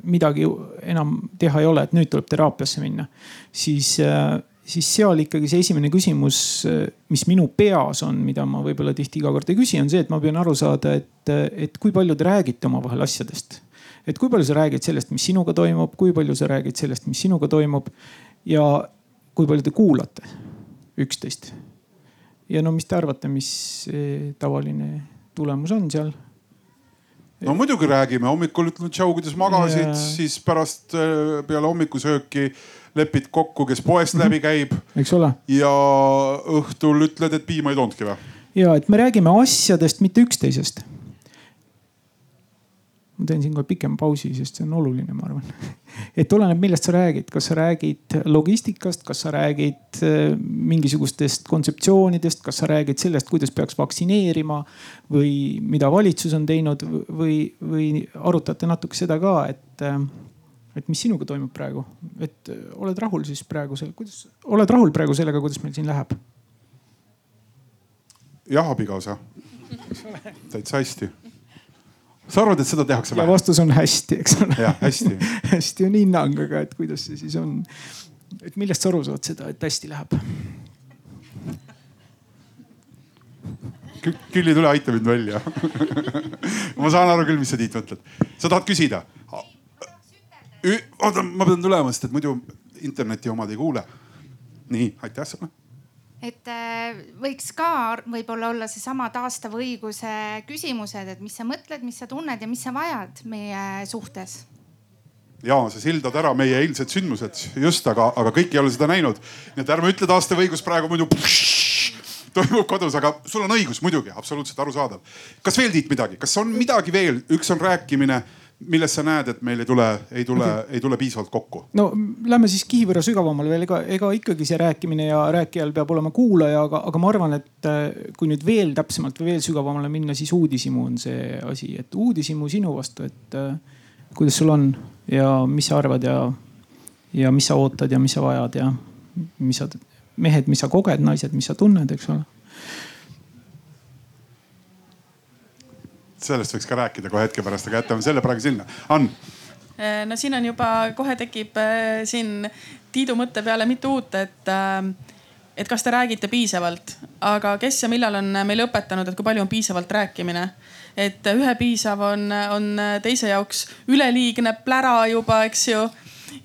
midagi enam teha ei ole, et nüüd tuleb teraapiasse minna. siis, äh, siis seal ikkagi see esimene küsimus, äh, mis minu peas on, mida ma võib-olla tihti iga kord ei küsi, on see, et ma püüan aru saada, et, et kui palju te räägite omavahel asjadest. et kui palju sa räägid sellest, mis sinuga toimub, kui palju sa räägid sellest, mis sinuga toimub ja kui palju te kuulate üksteist ja no mis te arvate, mis tavaline tulemus on seal? no muidugi räägime, hommikul ütleme tšau, kuidas magasid ja..., siis pärast äh, peale hommikusööki lepid kokku, kes poest läbi mhm. käib. eks ole. ja õhtul ütled, et piima ei toonudki või? ja et me räägime asjadest, mitte üksteisest ma teen siin kohe pikema pausi, sest see on oluline, ma arvan. et oleneb, millest sa räägid, kas sa räägid logistikast, kas sa räägid äh, mingisugustest kontseptsioonidest, kas sa räägid sellest, kuidas peaks vaktsineerima või mida valitsus on teinud või, või arutate natuke seda ka, et äh, et mis sinuga toimub praegu, et äh, oled rahul siis praegu selle, kuidas, oled rahul praegu sellega, kuidas meil siin läheb? jah, abikaasa, täitsa hästi sa arvad, et seda tehakse vähe? vastus on hästi, eks ole. jah, hästi hästi on hinnang, aga et kuidas see siis on. et millest sa aru saad seda, et hästi läheb? Külli, tule aita mind välja ma saan aru küll, mis sa Tiit mõtled. sa tahad küsida? oota, ma pean tulema, sest et muidu interneti omad ei kuule. nii, aitäh sulle et äh, võiks ka võib-olla olla seesama taastava õiguse küsimused, et mis sa mõtled, mis sa tunned ja mis sa vajad meie suhtes ja sa sildad ära meie eilsed sündmused just, aga, aga kõik ei ole seda näinud. nii et ärme ütle taastav õigus praegu muidu. toimub kodus, aga sul on õigus muidugi, absoluutselt arusaadav. kas veel Tiit midagi, kas on midagi veel, üks on rääkimine milles sa näed, et meil ei tule, ei tule okay., ei tule piisavalt kokku? no lähme siis kihi võrra sügavamale veel, ega, ega ikkagi see rääkimine ja rääkijal peab olema kuulaja, aga, aga ma arvan, et äh, kui nüüd veel täpsemalt või veel sügavamale minna, siis uudishimu on see asi, et uudishimu sinu vastu, et äh, kuidas sul on ja mis sa arvad ja, ja mis sa ootad ja mis sa vajad ja mis sa, mehed, mis sa koged, naised, mis sa tunned, eks ole sellest võiks ka rääkida kohe hetke pärast, aga jätame selle praegu sinna. Ann eh, no siin on juba, kohe tekib eh, siin Tiidu mõtte peale mitu uut, et, eh, et kas te räägite piisavalt, aga kes ja millal on meile õpetanud, et kui palju on piisavalt rääkimine. et ühe piisav on, on teise jaoks üleliigne plära juba, eks ju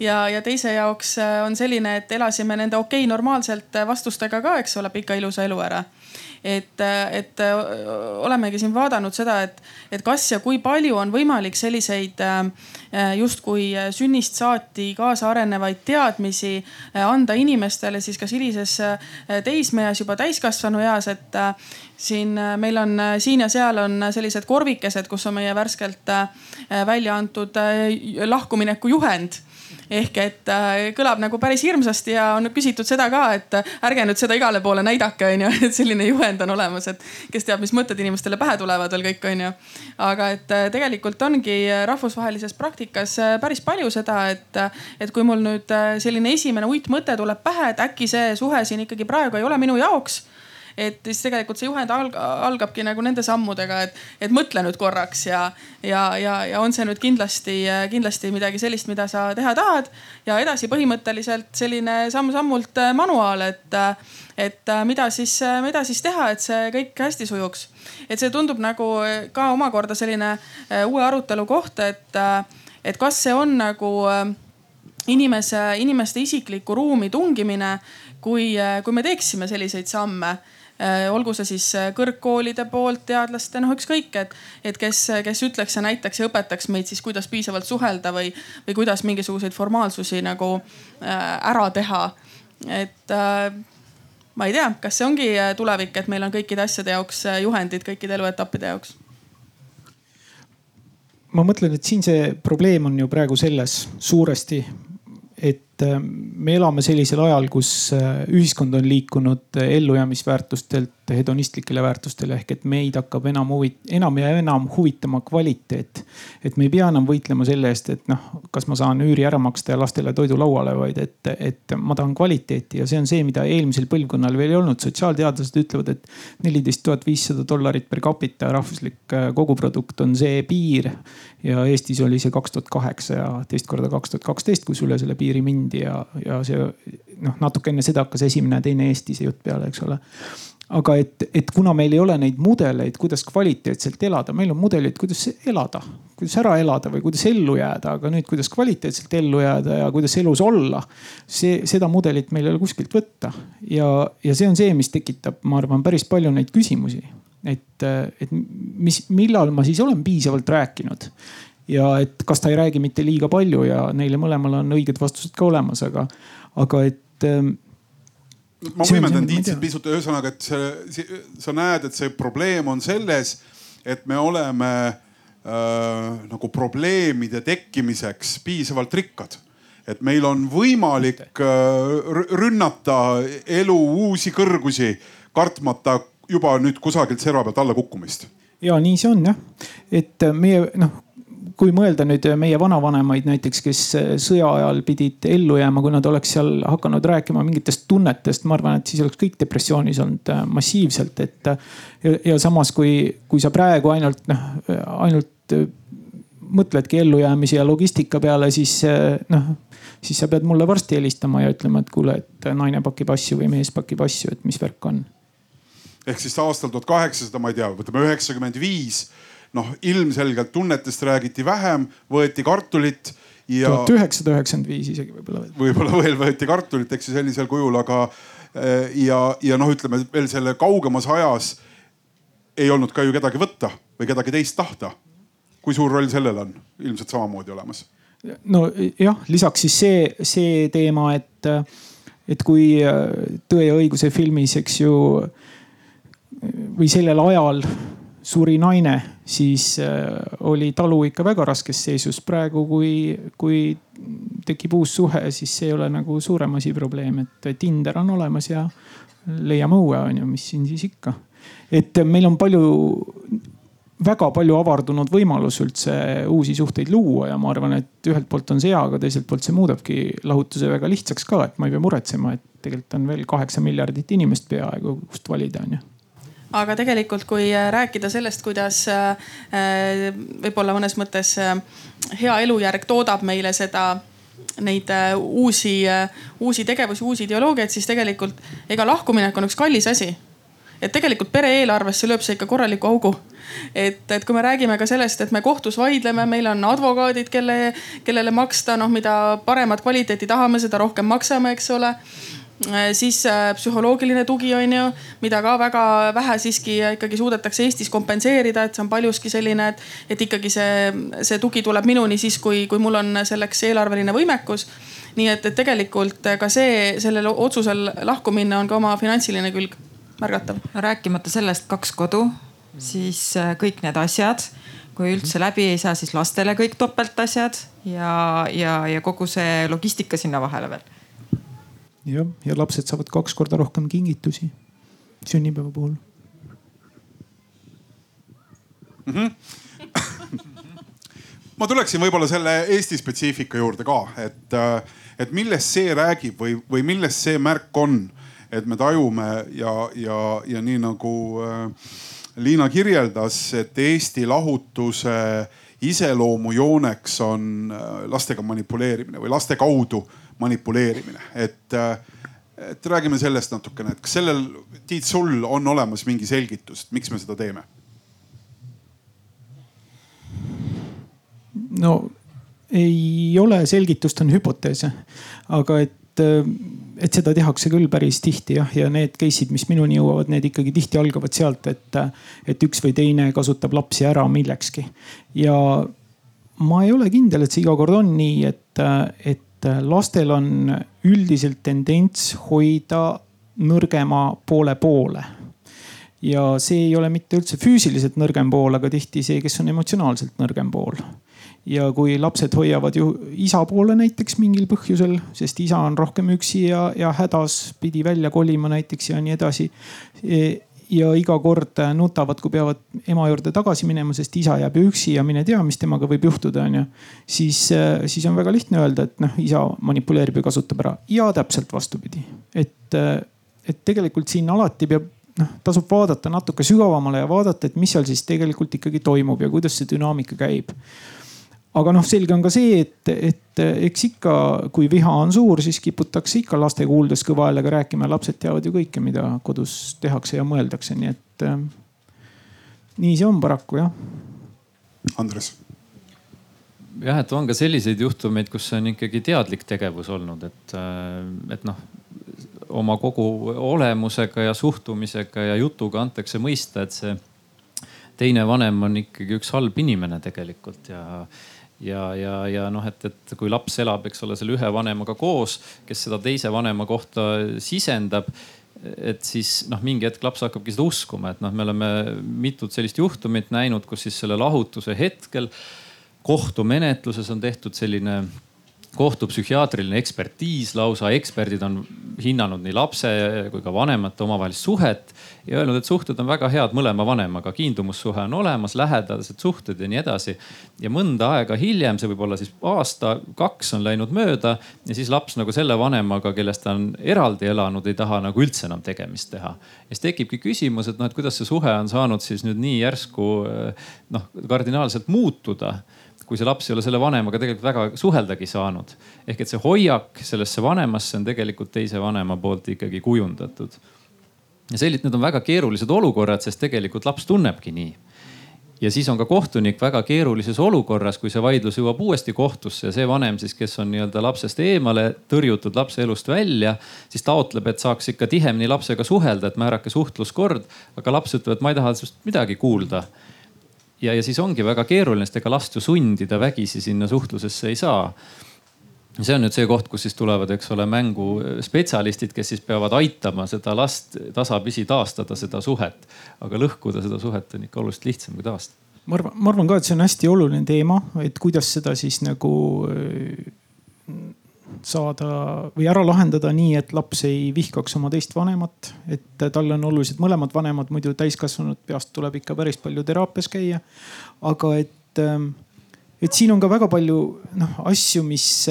ja, ja teise jaoks on selline, et elasime nende okei okay, normaalselt vastustega ka, eks ole, pika ilusa elu ära et, et olemegi siin vaadanud seda, et, et kas ja kui palju on võimalik selliseid justkui sünnist saati kaasa arenevaid teadmisi anda inimestele siis kas hilises teismeeas, juba täiskasvanu eas, et siin meil on siin ja seal on sellised korvikesed, kus on meie värskelt välja antud lahkumineku juhend ehk et äh, kõlab nagu päris hirmsasti ja on küsitud seda ka, et äh, ärge nüüd seda igale poole näidake, onju, et selline juhend on olemas, et kes teab, mis mõtted inimestele pähe tulevad veel kõik, onju. aga et äh, tegelikult ongi rahvusvahelises praktikas päris palju seda, et, et kui mul nüüd selline esimene uitmõte tuleb pähe, et äkki see suhe siin ikkagi praegu ei ole minu jaoks et siis tegelikult see juhend alg algabki nagu nende sammudega, et, et mõtle nüüd korraks ja, ja, ja, ja on see nüüd kindlasti, kindlasti midagi sellist, mida sa teha tahad. ja edasi põhimõtteliselt selline samm-sammult manuaal, et, et mida siis, mida siis teha, et see kõik hästi sujuks. et see tundub nagu ka omakorda selline uue arutelu koht, et, et kas see on nagu inimese, inimeste isiklikku ruumi tungimine, kui, kui me teeksime selliseid samme Äh, olgu see siis äh, kõrgkoolide poolt, teadlaste, noh ükskõik, et, et kes, kes ütleks ja näitaks ja õpetaks meid siis, kuidas piisavalt suhelda või, või kuidas mingisuguseid formaalsusi nagu äh, ära teha. et ma ei tea, kas see ongi tulevik, et meil on kõikide asjade jaoks juhendid kõikide eluetappide jaoks? ma mõtlen, et siin see probleem on ju praegu selles suuresti, et äh, me elame sellisel ajal, kus äh, ühiskond on liikunud ellujäämisväärtustelt hedonistlikele väärtustele ehk et meid hakkab enam huvit-, enam ja enam huvitama kvaliteet. et me ei pea enam võitlema selle eest, et noh, kas ma saan üüri ära maksta ja lastele toidu lauale, vaid et, et ma tahan kvaliteeti ja see on see, mida eelmisel põlvkonnal veel ei olnud. sotsiaalteadlased ütlevad, et neliteist tuhat viissada dollarit per capita rahvuslik äh, koguprodukt on see piir. ja Eestis oli see kaks tuhat kaheksa ja teist korda kaks tuhat kaksteist, kus üle selle piiri mindi ja, ja see noh, natuke enne seda hakkas esimene ja teine Eesti see jutt peale, eks ole aga et, et kuna meil ei ole neid mudeleid, kuidas kvaliteetselt elada, meil on mudelid, kuidas elada, kuidas ära elada või kuidas ellu jääda, aga nüüd, kuidas kvaliteetselt ellu jääda ja kuidas elus olla. see, seda mudelit meil ei ole kuskilt võtta ja, ja see on see, mis tekitab, ma arvan, päris palju neid küsimusi. et, et mis, millal ma siis olen piisavalt rääkinud ja et kas ta ei räägi mitte liiga palju ja neile mõlemale on õiged vastused ka olemas, aga, aga et ma võimendan Tiit siin pisut, ühesõnaga, et see, sa näed, et see probleem on selles, et me oleme äh, nagu probleemide tekkimiseks piisavalt rikkad. et meil on võimalik äh, rünnata elu uusi kõrgusi, kartmata juba nüüd kusagilt serva pealt alla kukkumist. Ja nii see on jah, et meie noh, kui mõelda nüüd meie vanavanemaid näiteks, kes äh, sõja ajal pidid ellu jääma, kui nad oleks seal hakanud rääkima mingitest tunnetest, ma arvan, et siis oleks kõik depressioonis olnud äh, massiivselt, et. Äh, ja samas, kui, kui sa praegu ainult noh, ainult mõtledki ellujäämise ja logistika peale, siis noh, siis sa pead mulle varsti helistama ja ütlema, et kuule, et naine pakib asju või mees pakib asju, et mis värk on. ehk siis aastal tuhat kaheksasada, ma ei tea, võtame üheksakümmend viis noh, ilmselgelt tunnetest räägiti vähem, võeti kartulit ja. tuhat üheksasada üheksakümmend viis isegi võib-olla veel. võib-olla veel võeti kartulit, eks ju sellisel kujul, aga eh, ja, ja noh, ütleme veel selle kaugemas ajas ei olnud ka ju kedagi võtta või kedagi teist tahta. kui suur roll sellel on? ilmselt samamoodi olemas. no jah, lisaks siis see, see teema, et, et kui Tõe ja õiguse filmis, eks ju või sellel ajal suri naine, siis oli talu ikka väga raskes seisus. praegu, kui, kui tekib uus suhe, siis see ei ole nagu suurem asi probleem, et Tinder on olemas ja leiame uue, on ju, mis siin siis ikka. et meil on palju väga palju avardunud võimalus üldse uusi suhteid luua ja ma arvan, et ühelt poolt on see hea, aga teiselt poolt see muudabki lahutuse väga lihtsaks ka, et ma ei pea muretsema, et tegelikult on veel kaheksa miljardit inimest peaaegu, kust valida on ju aga tegelikult, kui äh, rääkida sellest, kuidas äh, äh, võib-olla mõnes mõttes hea elujärg toodab meile seda neid uusi, uusi tegevusi, uusi ideoloogiaid, siis tegelikult ega lahkuminek on üks kallis asi et tegelikult pere eelarvesse lööb see ikka korraliku augu. et, et kui me räägime ka sellest, et me kohtus vaidleme, meil on advokaadid, kelle, kellele maksta, noh, mida paremat kvaliteeti tahame, seda rohkem maksame, eks ole siis äh, psühholoogiline tugi on ju, mida ka väga vähe siiski ikkagi suudetakse Eestis kompenseerida, et see on paljuski selline, et, et ikkagi see, see tugi tuleb minuni siis, kui, kui mul on selleks eelarveline võimekus. nii et, et tegelikult ka see, sellel otsusel lahku minna on ka oma finantsiline külg märgatav. rääkimata sellest kaks kodu, siis äh, kõik need asjad, kui üldse läbi ei saa, siis lastele kõik topeltasjad ja, ja, ja kogu see logistika sinna vahele veel. Jah, ja lapsed saavad kaks korda rohkem kingitusi sünnipäeva puhul mm. -hmm. ma tuleksin võib-olla selle Eesti spetsiifika juurde ka, et, äh, et millest see räägib või, või millest see märk on et me tajume ja, ja, ja nii nagu äh, Liina kirjeldas, et Eesti lahutuse iseloomujooneks on äh, lastega manipuleerimine või laste kaudu manipuleerimine, et äh, et räägime sellest natukene, et kas sellel, Tiit, sul on olemas mingi selgitus, et miks me seda teeme? no ei ole selgitust, on hüpoteese, aga et et seda tehakse küll päris tihti jah, ja need case'id, mis minuni jõuavad, need ikkagi tihti algavad sealt, et, et üks või teine kasutab lapsi ära millekski. ja ma ei ole kindel, et see iga kord on nii, et, et lastel on üldiselt tendents hoida nõrgema poole poole ja see ei ole mitte üldse füüsiliselt nõrgem pool, aga tihti see, kes on emotsionaalselt nõrgem pool ja kui lapsed hoiavad ju isa poole näiteks mingil põhjusel, sest isa on rohkem üksi ja, ja hädas, pidi välja kolima näiteks ja nii edasi. Ja iga kord nutavad, kui peavad ema juurde tagasi minema, sest isa jääb ju üksi ja mine tea, mis temaga võib juhtuda, onju. siis, siis on väga lihtne öelda, et noh, isa manipuleerib ja kasutab ära ja täpselt vastupidi, et, et tegelikult siin alati peab noh, tasub vaadata natuke sügavamale ja vaadata, et mis seal siis tegelikult ikkagi toimub ja kuidas see dünaamika käib aga noh, selge on ka see, et, et eks ikka, kui viha on suur, siis kiputakse ikka laste kuuldes kõva häälega rääkima ja lapsed teavad ju kõike, mida kodus tehakse ja mõeldakse, nii et äh, nii see on paraku jah. Andres jah, et on ka selliseid juhtumeid, kus see on ikkagi teadlik tegevus olnud, et, äh, et noh, oma kogu olemusega ja suhtumisega ja jutuga antakse mõista, et see teine vanem on ikkagi üks halb inimene tegelikult ja ja, ja, ja noh, et, et kui laps elab, eks ole, selle ühe vanemaga koos, kes seda teise vanema kohta sisendab et siis noh, mingi hetk laps hakkabki seda uskuma, et noh, me oleme mitut sellist juhtumit näinud, kus siis selle lahutuse hetkel kohtumenetluses on tehtud selline kohtupsühhiaatriline ekspertiis lausa, eksperdid on hinnanud nii lapse kui ka vanemate omavahelist suhet ja öelnud, et suhted on väga head mõlema vanemaga, kiindumussuhe on olemas, lähedased suhted ja nii edasi. ja mõnda aega hiljem, see võib olla siis aasta-kaks on läinud mööda ja siis laps nagu selle vanemaga, kellest ta on eraldi elanud, ei taha nagu üldse enam tegemist teha. ja siis tekibki küsimus, et noh, et kuidas see suhe on saanud siis nüüd nii järsku noh, kardinaalselt muutuda kui see laps ei ole selle vanemaga tegelikult väga suheldagi saanud. ehk et see hoiak sellesse vanemasse on tegelikult teise vanema poolt ikkagi kujundatud. Ja sellised, need on väga keerulised olukorrad, sest tegelikult laps tunnebki nii ja siis on ka kohtunik väga keerulises olukorras, kui see vaidlus jõuab uuesti kohtusse ja see vanem siis, kes on nii-öelda lapsest eemale tõrjutud lapse elust välja, siis taotleb, et saaks ikka tihemini lapsega suhelda, et määrake suhtluskord. aga laps ütleb, et ma ei taha sinust midagi kuulda ja, ja siis ongi väga keeruline, sest ega last ju sundida vägisi sinna suhtlusesse ei saa. See on nüüd see koht, kus siis tulevad, eks ole, mängu spetsialistid, kes siis peavad aitama seda last tasapisi taastada, seda suhet. aga lõhkuda seda suhet on ikka oluliselt lihtsam kui taastada. ma arvan, ma arvan ka, et see on hästi oluline teema, et kuidas seda siis nagu saada või ära lahendada nii, et laps ei vihkaks oma teist vanemat. et tal on olulised mõlemad vanemad, muidu täiskasvanud peast tuleb ikka päris palju teraapias käia. aga et, et siin on ka väga palju noh asju, mis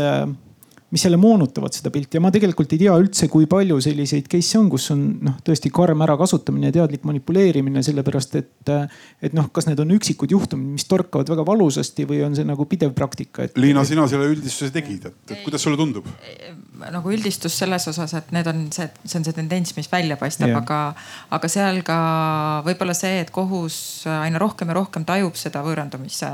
mis jälle moonutavad seda pilti ja ma tegelikult ei tea üldse, kui palju selliseid case'e on, kus on noh, tõesti karm ärakasutamine ja teadlik manipuleerimine, sellepärast et, et noh, kas need on üksikud juhtumid, mis torkavad väga valusasti või on see nagu pidev praktika et...? Liina, sina selle üldistuse tegid, et kuidas sulle tundub? nagu üldistus selles osas, et need on see, see on see tendents, mis välja paistab, aga, aga seal ka võib-olla see, et kohus aina rohkem ja rohkem tajub seda võõrandumise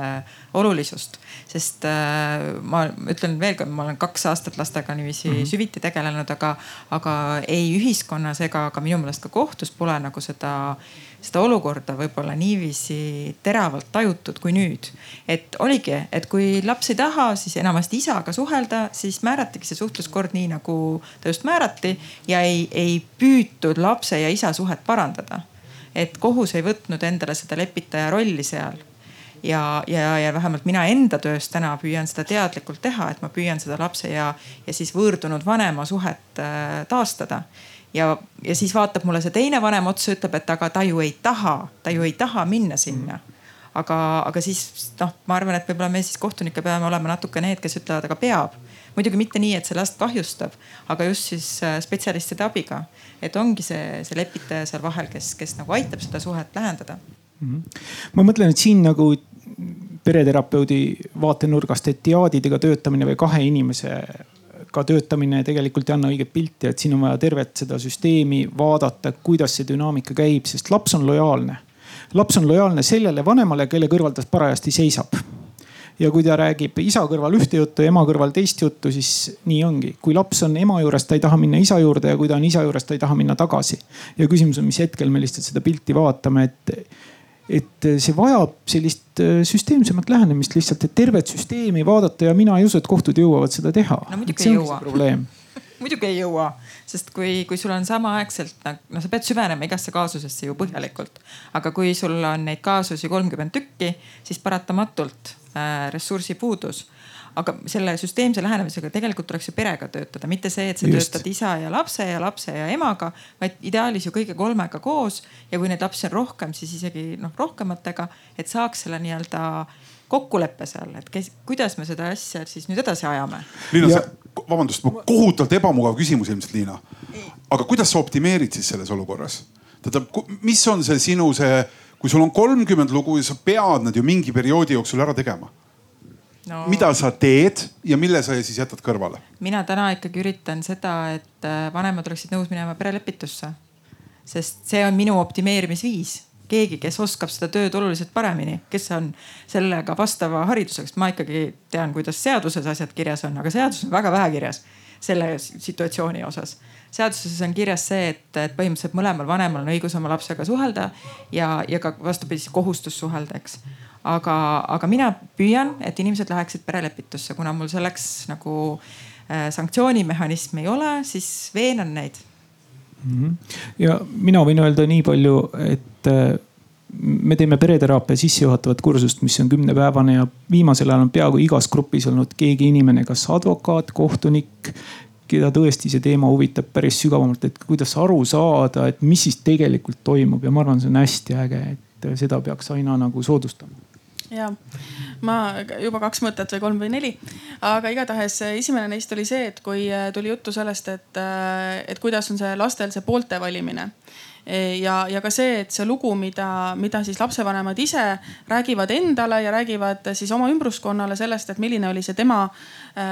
olulisust. sest äh, ma ütlen veel kord, ma olen kaks aastat lastega niiviisi mm -hmm. süviti tegelenud, aga, aga ei ühiskonnas ega ka minu meelest ka kohtus pole nagu seda seda olukorda võib-olla niiviisi teravalt tajutud kui nüüd. et oligi, et kui laps ei taha, siis enamasti isaga suhelda, siis määratigi see suhtluskord nii nagu ta just määrati ja ei, ei püütud lapse ja isa suhet parandada. et kohus ei võtnud endale seda lepitaja rolli seal ja, ja, ja vähemalt mina enda töös täna püüan seda teadlikult teha, et ma püüan seda lapse ja, ja siis võõrdunud vanema suhet äh, taastada ja, ja siis vaatab mulle see teine vanem otsa, ütleb, et aga ta ju ei taha, ta ju ei taha minna sinna aga, aga siis noh, ma arvan, et võib-olla me siis kohtunikke peame olema natuke need, kes ütlevad, aga peab. muidugi mitte nii, et see last kahjustab, aga just siis äh, spetsialistide abiga. et ongi see, see lepitaja seal vahel, kes, kes nagu aitab seda suhet lähendada mm. -hmm. ma mõtlen, et siin nagu pereterapeudi vaatenurgast, et diaadidega töötamine või kahe inimese ka töötamine tegelikult ei anna õiget pilti, et siin on vaja tervet seda süsteemi vaadata, kuidas see dünaamika käib, sest laps on lojaalne. laps on lojaalne sellele vanemale, kelle kõrval ta parajasti seisab. ja kui ta räägib isa kõrval ühte juttu ja ema kõrval teist juttu, siis nii ongi. kui laps on ema juures, ta ei taha minna isa juurde ja kui ta on isa juures, ta ei taha minna tagasi. ja küsimus on, mis hetkel me lihtsalt seda pilti vaatame, et et see vajab sellist äh, süsteemsemat lähenemist lihtsalt, et tervet süsteemi vaadata ja mina ei usu, et kohtud jõuavad seda teha. no muidugi ei jõua. muidugi ei jõua, sest kui, kui sul on samaaegselt, no sa pead süvenema igasse kaasusesse ju põhjalikult. aga kui sul on neid kaasusi kolmkümmend tükki, siis paratamatult äh, ressursipuudus aga selle süsteemse lähenemisega tegelikult tuleks ju perega töötada, mitte see, et sa Just. töötad isa ja lapse ja lapse ja emaga, vaid ideaalis ju kõige kolmega koos. ja kui neid lapsi on rohkem, siis isegi noh rohkematega, et saaks selle nii-öelda kokkuleppe seal, et kes, kuidas me seda asja siis nüüd edasi ajame. Liina ja..., vabandust, kohutavalt ebamugav küsimus ilmselt, Liina. aga kuidas sa optimeerid siis selles olukorras? tähendab, mis on see sinu see, kui sul on kolmkümmend lugu ja sa pead nad ju mingi perioodi jooksul ära tegema no.. mida sa teed ja mille sa siis jätad kõrvale? mina täna ikkagi üritan seda, et äh, vanemad oleksid nõus minema perelepitusse. sest see on minu optimeerimisviis keegi, kes oskab seda tööd oluliselt paremini, kes on sellega vastava haridusega, sest ma ikkagi tean, kuidas seaduses asjad kirjas on, aga seaduses on väga vähe kirjas selle situatsiooni osas. seaduses on kirjas see, et, et põhimõtteliselt mõlemal vanemal on õigus oma lapsega suhelda ja, ja ka vastupidi kohustus suhelda, eks aga, aga mina püüan, et inimesed läheksid perelepitusse, kuna mul selleks nagu äh, sanktsioonimehhanismi ei ole, siis veenan neid mm. -hmm. ja mina võin öelda nii palju, et äh, me teeme pereteraapia sissejuhatavat kursust, mis on kümnepäevane ja viimasel ajal on peaaegu igas grupis olnud keegi inimene, kas advokaat, kohtunik, keda tõesti see teema huvitab päris sügavamalt, et kuidas aru saada, et mis siis tegelikult toimub ja ma arvan, see on hästi äge, et seda peaks aina nagu soodustama ja ma juba kaks mõtet või kolm või neli, aga igatahes esimene neist oli see, et kui äh, tuli juttu sellest, et, äh, et kuidas on see lastel see poolte valimine. E, ja, ja ka see, et see lugu, mida, mida siis lapsevanemad ise räägivad endale ja räägivad siis oma ümbruskonnale sellest, et milline oli see tema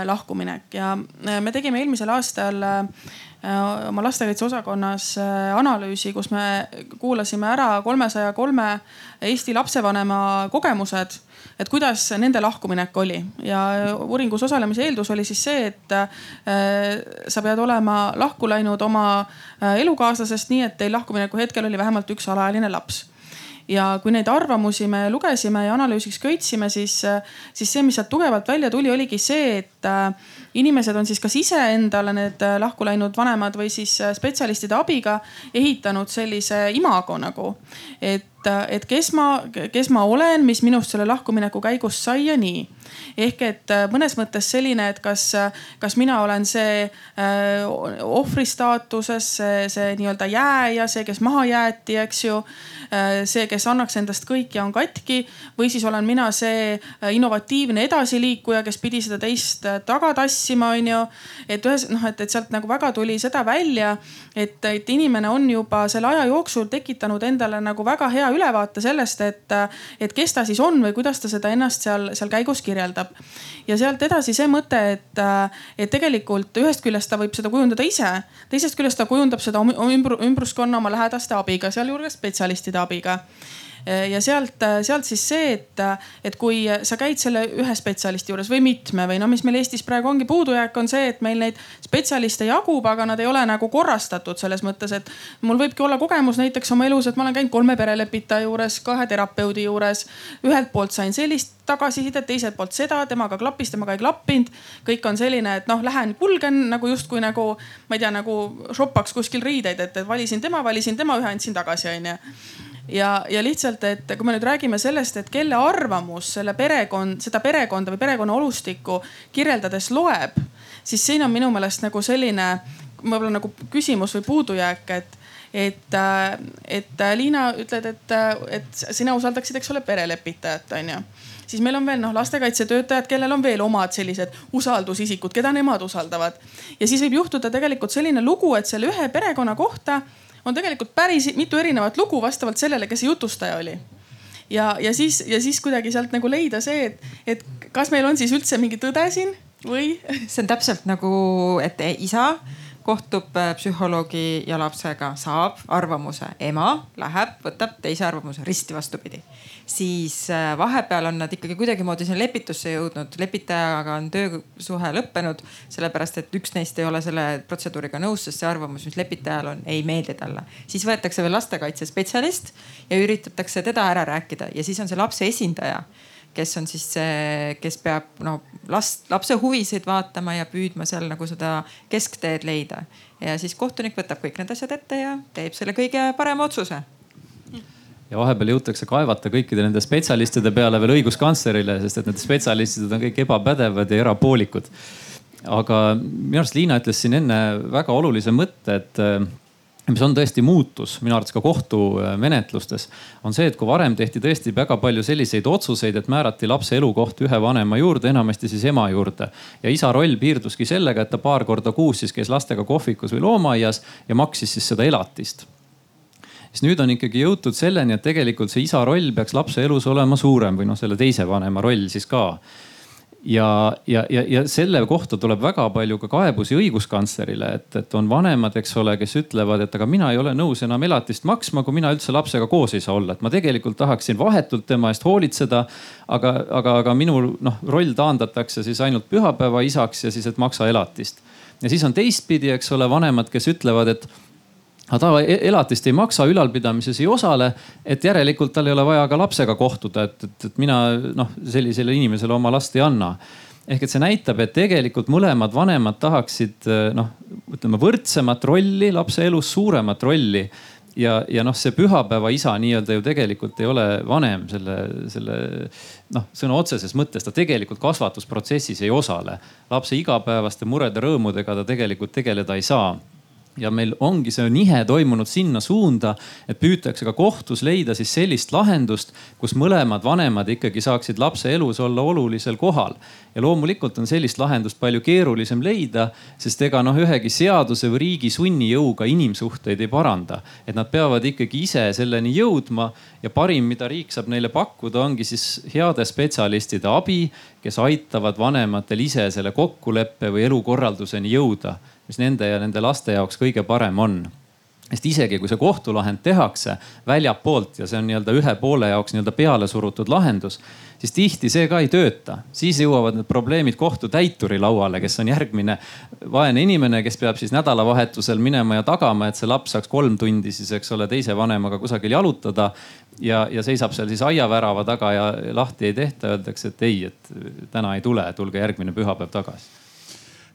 lahkuminek. Ja me tegime eelmisel aastal oma lastekaitseosakonnas analüüsi, kus me kuulasime ära kolmesaja kolme Eesti lapsevanema kogemused, et kuidas nende lahkuminek oli. Ja uuringus osalemise eeldus oli siis see, et äh, sa pead olema lahku läinud oma äh, elukaaslasest nii, et teil lahkumineku hetkel oli vähemalt üks alaealine laps ja kui neid arvamusi me lugesime ja analüüsiks köitsime, siis, siis see, mis sealt tugevalt välja tuli, oligi see, et äh, inimesed on siis kas ise endale need lahku läinud vanemad või siis spetsialistide abiga ehitanud sellise imago nagu, et, et kes ma, kes ma olen, mis minust selle lahkumineku käigus sai ja nii ehk et äh, mõnes mõttes selline, et kas, kas mina olen see äh, ohvri staatuses, see, see nii-öelda jääja, see, kes maha jäeti, eks ju. Äh, see, kes annaks endast kõik ja on katki või siis olen mina see innovatiivne edasiliikuja, kes pidi seda teist taga tassima, onju. et ühes noh, et, et sealt nagu väga tuli seda välja, et, et inimene on juba selle aja jooksul tekitanud endale nagu väga hea ülevaate sellest, et, et kes ta siis on või kuidas ta seda ennast seal, seal käigus kirjeldab kujundab. ja sealt edasi see mõte, et, et tegelikult ühest küljest ta võib seda kujundada ise, teisest küljest ta kujundab seda ümbruskonna oma lähedaste abiga, sealjuures spetsialistide abiga ja sealt, sealt siis see, et, et kui sa käid selle ühe spetsialisti juures või mitme või no mis meil Eestis praegu ongi puudujääk, on see, et meil neid spetsialiste jagub, aga nad ei ole nagu korrastatud selles mõttes, et mul võibki olla kogemus näiteks oma elus, et ma olen käinud kolme perelepitaja juures, kahe terapeudi juures. ühelt poolt sain sellist tagasisidet, teiselt poolt seda, temaga klappis, temaga ei klappinud. kõik on selline, et noh, lähen kulgen nagu justkui nagu ma ei tea, nagu shoppaks kuskil riideid, et, et valisin tema, valisin tema, ühe andsin tagasi, onju ja, ja lihtsalt, et kui me nüüd räägime sellest, et kelle arvamus selle perekond, seda perekonda või perekonna olustikku kirjeldades loeb, siis siin on minu meelest nagu selline võib-olla nagu küsimus või puudujääk, et et, et Liina ütled, et, et sina usaldaksid, eks ole, perelepitajat, onju. siis meil on veel noh, lastekaitsetöötajad, kellel on veel omad sellised usaldusisikud, keda nemad usaldavad. ja siis võib juhtuda tegelikult selline lugu, et selle ühe perekonna kohta on tegelikult päris mitu erinevat lugu vastavalt sellele, kes jutustaja oli. ja, ja siis, ja siis kuidagi sealt nagu leida see, et, et kas meil on siis üldse mingi tõde siin või? see on täpselt nagu, et isa kohtub äh, psühholoogi ja lapsega, saab arvamuse, ema läheb, võtab teise arvamuse risti vastupidi. Siis äh, vahepeal on nad ikkagi kuidagimoodi sinna lepitusse jõudnud, lepitajaga on töösuhe lõppenud, sellepärast et üks neist ei ole selle protseduuriga nõus, sest see arvamus, mis lepitajal on, ei meeldi talle. siis võetakse veel lastekaitsespetsialist ja üritatakse teda ära rääkida ja siis on see lapse esindaja kes on siis see, kes peab no last, lapse huvisid vaatama ja püüdma seal nagu seda keskteed leida. ja siis kohtunik võtab kõik need asjad ette ja teeb selle kõige parema otsuse ja vahepeal jõutakse kaevata kõikide nende spetsialistide peale veel õiguskantslerile, sest et need spetsialistid on kõik ebapädevad ja erapoolikud. aga minu arust Liina ütles siin enne väga olulise mõtte, et mis on tõesti muutus minu arvates ka kohtumenetlustes, on see, et kui varem tehti tõesti väga palju selliseid otsuseid, et määrati lapse elukoht ühe vanema juurde, enamasti siis ema juurde. ja isa roll piirduski sellega, et ta paar korda kuus siis käis lastega kohvikus või loomaaias ja maksis siis seda elatist siis nüüd on ikkagi jõutud selleni, et tegelikult see isa roll peaks lapse elus olema suurem või noh, selle teise vanema roll siis ka ja, ja, ja, ja selle kohta tuleb väga palju ka kaebusi õiguskantslerile, et, et on vanemad, eks ole, kes ütlevad, et aga mina ei ole nõus enam elatist maksma, kui mina üldse lapsega koos ei saa olla, et ma tegelikult tahaksin vahetult tema eest hoolitseda. aga, aga, aga minu noh, roll taandatakse siis ainult pühapäeva isaks ja siis, et maksa elatist. ja siis on teistpidi, eks ole, vanemad, kes ütlevad, et aga ta e-, elatist ei maksa, ülalpidamises ei osale. et järelikult tal ei ole vaja ka lapsega kohtuda, et, et, et mina noh, sellisele inimesele oma last ei anna. ehk et see näitab, et tegelikult mõlemad vanemad tahaksid noh, ütleme võrdsemat rolli lapse elus, suuremat rolli ja, ja noh, see pühapäeva isa nii-öelda ju tegelikult ei ole vanem selle, selle noh, sõna otseses mõttes ta tegelikult kasvatusprotsessis ei osale. lapse igapäevaste murede-rõõmudega ta tegelikult tegeleda ei saa ja meil ongi see nihe toimunud sinna suunda, et püütakse ka kohtus leida siis sellist lahendust, kus mõlemad vanemad ikkagi saaksid lapse elus olla olulisel kohal. ja loomulikult on sellist lahendust palju keerulisem leida, sest ega noh, ühegi seaduse või riigi sunnijõuga inimsuhteid ei paranda. et nad peavad ikkagi ise selleni jõudma ja parim, mida riik saab neile pakkuda, ongi siis heade spetsialistide abi, kes aitavad vanematel ise selle kokkuleppe või elukorralduseni jõuda mis nende ja nende laste jaoks kõige parem on. sest isegi kui see kohtulahend tehakse väljapoolt ja see on nii-öelda ühe poole jaoks nii-öelda peale surutud lahendus, siis tihti see ka ei tööta. siis jõuavad need probleemid kohtutäituri lauale, kes on järgmine vaene inimene, kes peab siis nädalavahetusel minema ja tagama, et see laps saaks kolm tundi siis, eks ole, teise vanemaga kusagil jalutada. ja, ja seisab seal siis aiavärava taga ja lahti ei tehta, öeldakse, et ei, et täna ei tule, tulge järgmine pühapäev tagasi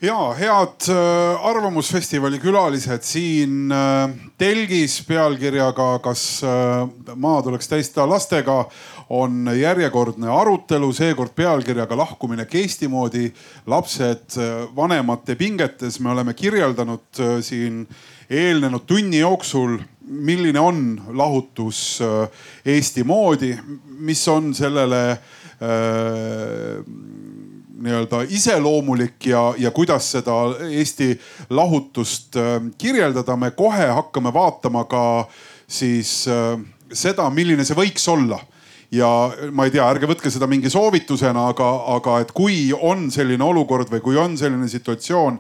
ja head äh, Arvamusfestivali külalised siin äh, telgis pealkirjaga Kas äh, maa tuleks täista lastega on järjekordne arutelu, seekord pealkirjaga lahkumine Eesti moodi. lapsed vanemate pingetes, me oleme kirjeldanud siin eelnenud tunni jooksul, milline on lahutus Eesti moodi, mis on sellele äh, nii-öelda iseloomulik ja, ja kuidas seda Eesti lahutust äh, kirjeldada. me kohe hakkame vaatama ka siis äh, seda, milline see võiks olla ja ma ei tea, ärge võtke seda mingi soovitusena, aga, aga et kui on selline olukord või kui on selline situatsioon,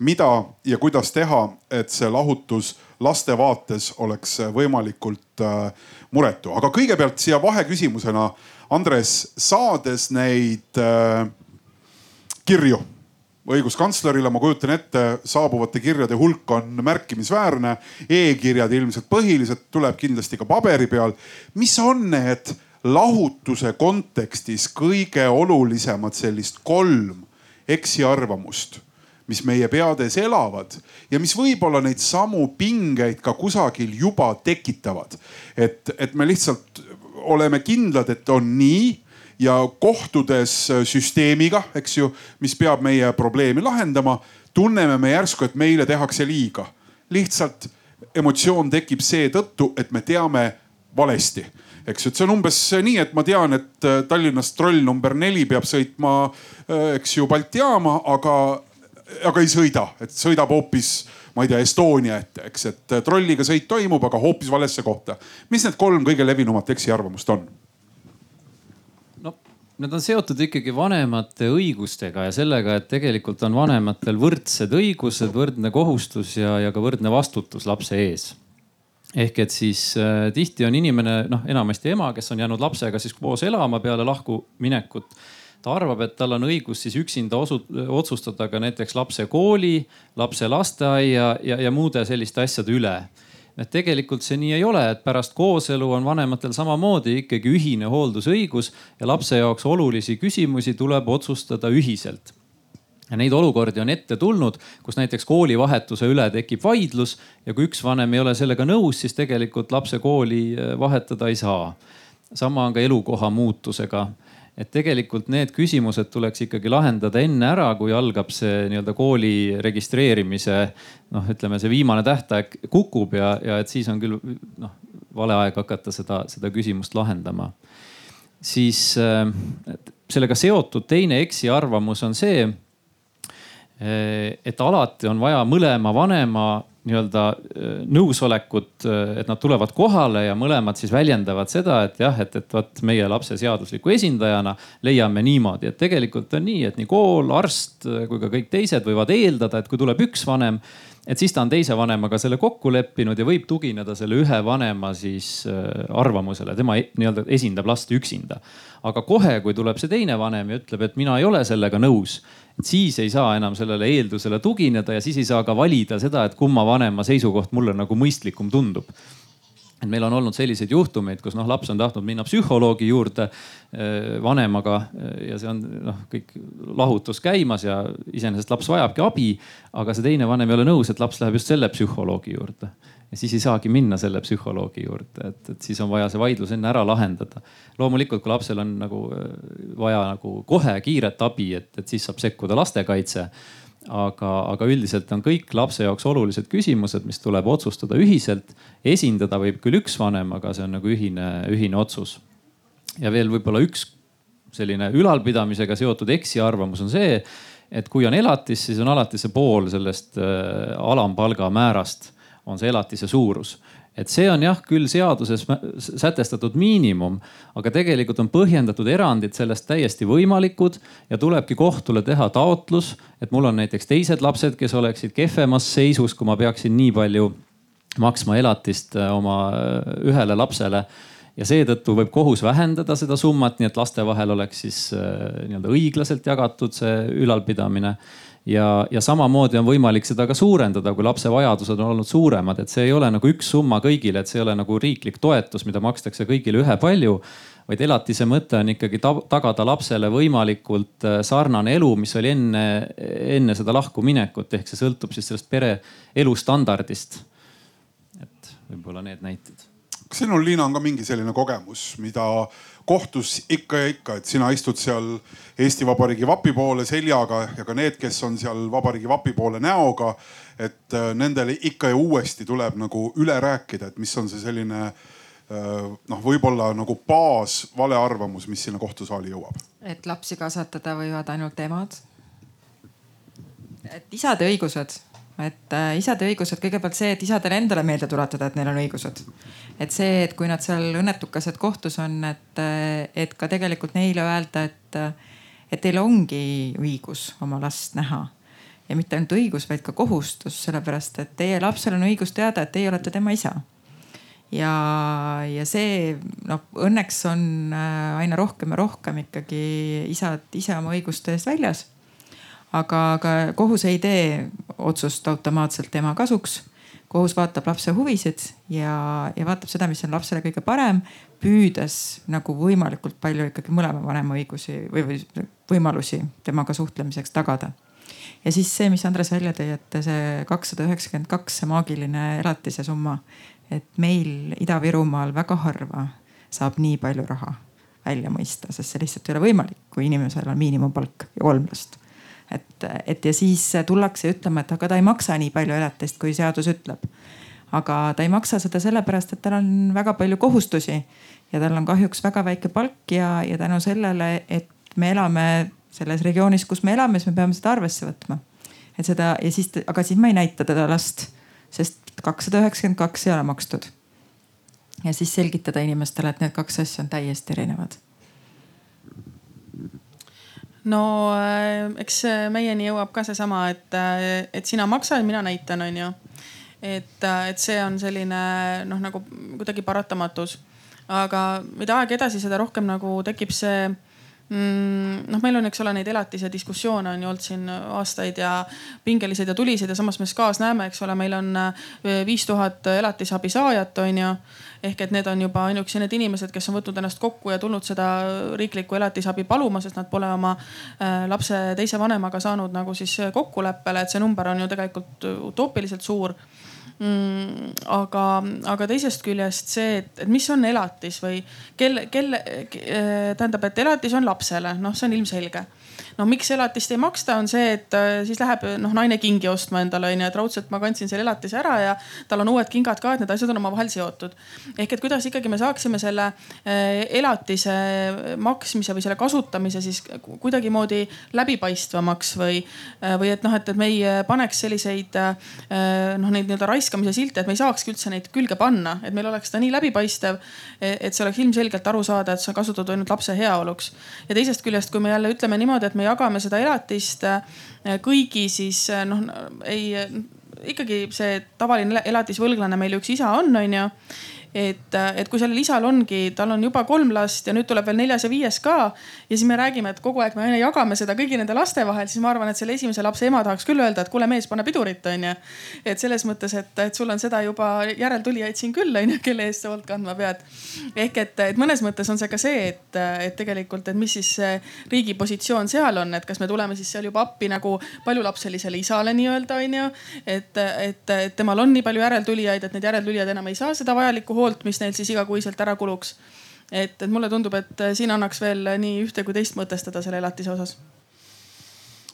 mida ja kuidas teha, et see lahutus laste vaates oleks võimalikult äh, muretu. aga kõigepealt siia vaheküsimusena, Andres, saades neid äh, kirju õiguskantslerile, ma kujutan ette, saabuvate kirjade hulk on märkimisväärne e. e-kirjad ilmselt põhilised, tuleb kindlasti ka paberi peal. mis on need lahutuse kontekstis kõige olulisemad sellist kolm eksiarvamust, mis meie peades elavad ja mis võib-olla neid samu pingeid ka kusagil juba tekitavad. et, et me lihtsalt oleme kindlad, et on nii ja kohtudes äh, süsteemiga, eks ju, mis peab meie probleemi lahendama, tunneme me järsku, et meile tehakse liiga. lihtsalt emotsioon tekib seetõttu, et me teame valesti eks ju, et see on umbes nii, et ma tean, et äh, Tallinnast troll number neli peab sõitma, äh, eks ju, Balti jaama, aga, aga ei sõida, et sõidab hoopis, ma ei tea, Estonia ette, eks, et trolliga sõit toimub, aga hoopis valesse kohta. mis need kolm kõige levinumat eksiarvamust on? Need on seotud ikkagi vanemate õigustega ja sellega, et tegelikult on vanematel võrdsed õigused, võrdne kohustus ja, ja ka võrdne vastutus lapse ees. ehk et siis äh, tihti on inimene, noh enamasti ema, kes on jäänud lapsega siis koos elama peale lahkuminekut. ta arvab, et tal on õigus siis üksinda osu, otsustada ka näiteks lapse kooli, lapse lasteaia ja, ja muude selliste asjade üle et tegelikult see nii ei ole, et pärast kooselu on vanematel samamoodi ikkagi ühine hooldusõigus ja lapse jaoks olulisi küsimusi tuleb otsustada ühiselt ja neid olukordi on ette tulnud, kus näiteks koolivahetuse üle tekib vaidlus ja kui üks vanem ei ole sellega nõus, siis tegelikult lapse kooli eh, vahetada ei saa. sama on ka elukoha muutusega et tegelikult need küsimused tuleks ikkagi lahendada enne ära, kui algab see nii-öelda kooli registreerimise noh, ütleme see viimane tähtaeg kukub ja, ja et siis on küll noh, vale aeg hakata seda, seda küsimust lahendama. siis äh, sellega seotud teine eksiarvamus on see, äh, et alati on vaja mõlema vanema nii-öelda äh, nõusolekut, äh, et nad tulevad kohale ja mõlemad siis väljendavad seda, et jah, et, et vot meie lapse seadusliku esindajana leiame niimoodi, et tegelikult on nii, et nii kool, arst äh, kui ka kõik teised võivad eeldada, et kui tuleb üks vanem, et siis ta on teise vanemaga selle kokku leppinud ja võib tugineda selle ühe vanema siis arvamusele, tema e-, nii-öelda esindab last üksinda. aga kohe, kui tuleb see teine vanem ja ütleb, et mina ei ole sellega nõus siis ei saa enam sellele eeldusele tugineda ja siis ei saa ka valida seda, et kumma vanema seisukoht mulle nagu mõistlikum tundub et meil on olnud selliseid juhtumeid, kus noh, laps on tahtnud minna psühholoogi juurde eh, vanemaga eh, ja see on noh, kõik lahutus käimas ja iseenesest laps vajabki abi. aga see teine vanem ei ole nõus, et laps läheb just selle psühholoogi juurde ja siis ei saagi minna selle psühholoogi juurde, et, et siis on vaja see vaidlus enne ära lahendada. loomulikult, kui lapsel on nagu äh, vaja nagu kohe kiiret abi, et, et siis saab sekkuda lastekaitse. aga, aga üldiselt on kõik lapse jaoks olulised küsimused, mis tuleb otsustada ühiselt. esindada võib küll üks vanem, aga see on nagu ühine, ühine otsus. ja veel võib-olla üks selline ülalpidamisega seotud eksiarvamus on see, et kui on elatis, siis on alati see pool sellest äh, alampalga määrast on see elatise suurus. Et see on jah küll seaduses sätestatud miinimum, aga tegelikult on põhjendatud erandid sellest täiesti võimalikud ja tulebki kohtule teha taotlus, et mul on näiteks teised lapsed, kes oleksid kehvemas seisus, kui ma peaksin nii palju maksma elatist oma ühele lapsele. Ja seetõttu võib kohus vähendada seda summat, nii et laste vahel oleks siis nii-öelda õiglaselt jagatud see ülalpidamine ja, ja samamoodi on võimalik seda ka suurendada, kui lapse vajadused on olnud suuremad, et see ei ole nagu üks summa kõigile, et see ei ole nagu riiklik toetus, mida makstakse kõigile ühepalju vaid elatise mõte on ikkagi tagada lapsele võimalikult äh, sarnane elu, mis oli enne, enne seda lahkuminekut, ehk see sõltub siis sellest pere elustandardist. et võib-olla need näited. kas sinul, Liina, on ka mingi selline kogemus, mida kohtus ikka ja ikka, et sina istud seal Eesti Vabariigi vapi poole seljaga ja ka need, kes on seal vabariigi vapi poole näoga, et äh, nendele ikka ja uuesti tuleb nagu üle rääkida, et mis on see selline äh, noh, võib-olla nagu baas valearvamus, mis sinna kohtusaali jõuab. et lapsi kasvatada võivad ainult emad. et isade õigused, et äh, isade õigused, kõigepealt see, et isadele endale meelde tuletada, et neil on õigused. et see, et kui nad seal õnnetukesed kohtus on, et, äh, et ka tegelikult neile öelda, et, et teil ongi õigus oma last näha ja mitte ainult õigus, vaid ka kohustus, sellepärast et teie lapsel on õigus teada, et teie olete tema isa ja, ja see noh, õnneks on äh, aina rohkem ja rohkem ikkagi isad ise oma õiguste eest väljas. Aga, aga kohus ei tee otsust automaatselt tema kasuks. kohus vaatab lapse huvisid ja, ja vaatab seda, mis on lapsele kõige parem, püüdes nagu võimalikult palju ikkagi mõlema vanema õigusi või võimalusi temaga suhtlemiseks tagada ja siis see, mis Andres välja tõi, et see kakssada üheksakümmend kaks, see maagiline elatise summa et meil Ida-Virumaal väga harva saab nii palju raha välja mõista, sest see lihtsalt ei ole võimalik, kui inimesel on miinimumpalk ja kolm last. Et, et ja siis tullakse ütlema, et aga ta ei maksa nii palju elatist, kui seadus ütleb. aga ta ei maksa seda sellepärast, et tal on väga palju kohustusi ja tal on kahjuks väga väike palk ja, ja tänu sellele, et me elame selles regioonis, kus me elame, siis me peame seda arvesse võtma. et seda ja siis, aga siis ma ei näita teda last sest kakssada üheksakümmend kaks ei ole makstud. ja siis selgitada inimestele, et need kaks asja on täiesti erinevad no äh, eks meieni jõuab ka seesama, et, äh, et sina maksad, mina näitan, onju. et, äh, et see on selline noh, nagu kuidagi paratamatus. aga mida aeg edasi, seda rohkem nagu tekib see noh, meil on, eks ole, neid elatise diskussioone on ju olnud siin aastaid ja pingelised ja tulised ja samas me SKA-s näeme, eks ole, meil on eh, viis tuhat elatisabi saajat, on ju. ehk et need on juba ainuüksi need inimesed, kes on võtnud ennast kokku ja tulnud seda riiklikku elatisabi paluma, sest nad pole oma eh, lapse teise vanemaga saanud nagu siis kokkuleppele, et see number on ju tegelikult utoopiliselt suur mm,. Aga, aga teisest küljest see, et, et mis on elatis või kelle, kelle, tähendab, et elatis on lapsele, noh, see on ilmselge no miks elatist ei maksta, on see, et äh, siis läheb noh naine kingi ostma endale onju, et raudselt ma kandsin selle elatise ära ja tal on uued kingad ka, et need asjad on omavahel seotud. ehk et kuidas ikkagi me saaksime selle äh, elatise maksmise või selle kasutamise siis kuidagimoodi läbipaistvamaks või, äh, või et noh, et, et me ei paneks selliseid noh, neid nii-öelda raiskamise silte, et me ei saakski üldse neid külge panna, et meil oleks ta nii läbipaistev, e-, et see oleks ilmselgelt aru saada, et see on kasutatud ainult lapse heaoluks. ja teisest küljest, kui me jälle ütleme niimoodi, et me jagame seda elatist äh, kõigi siis äh, noh ei ikkagi see tavaline elatisvõlglane meil üks isa on, onju et, et kui sellel isal ongi, tal on juba kolm last ja nüüd tuleb veel neljas ja viies ka. ja siis me räägime, et kogu aeg me aina jagame seda kõigi nende laste vahel, siis ma arvan, et selle esimese lapse ema tahaks küll öelda, et kuule mees, pane pidurit, onju. et selles mõttes, et, et sul on seda juba järeltulijaid siin küll onju, kelle eest sa hoolt kandma pead. ehk et, et mõnes mõttes on see ka see, et, et tegelikult, et mis siis riigi positsioon seal on, et kas me tuleme siis seal juba appi nagu paljulapselisele isale nii-öelda onju. et, et, et temal on nii palju järeltulijaid, et need järeltulijad enam ei saa seda vajalikku hoolt poolt, mis neil siis igakuiselt ära kuluks. et, et mulle tundub, et siin annaks veel nii ühte kui teist mõtestada selle elatise osas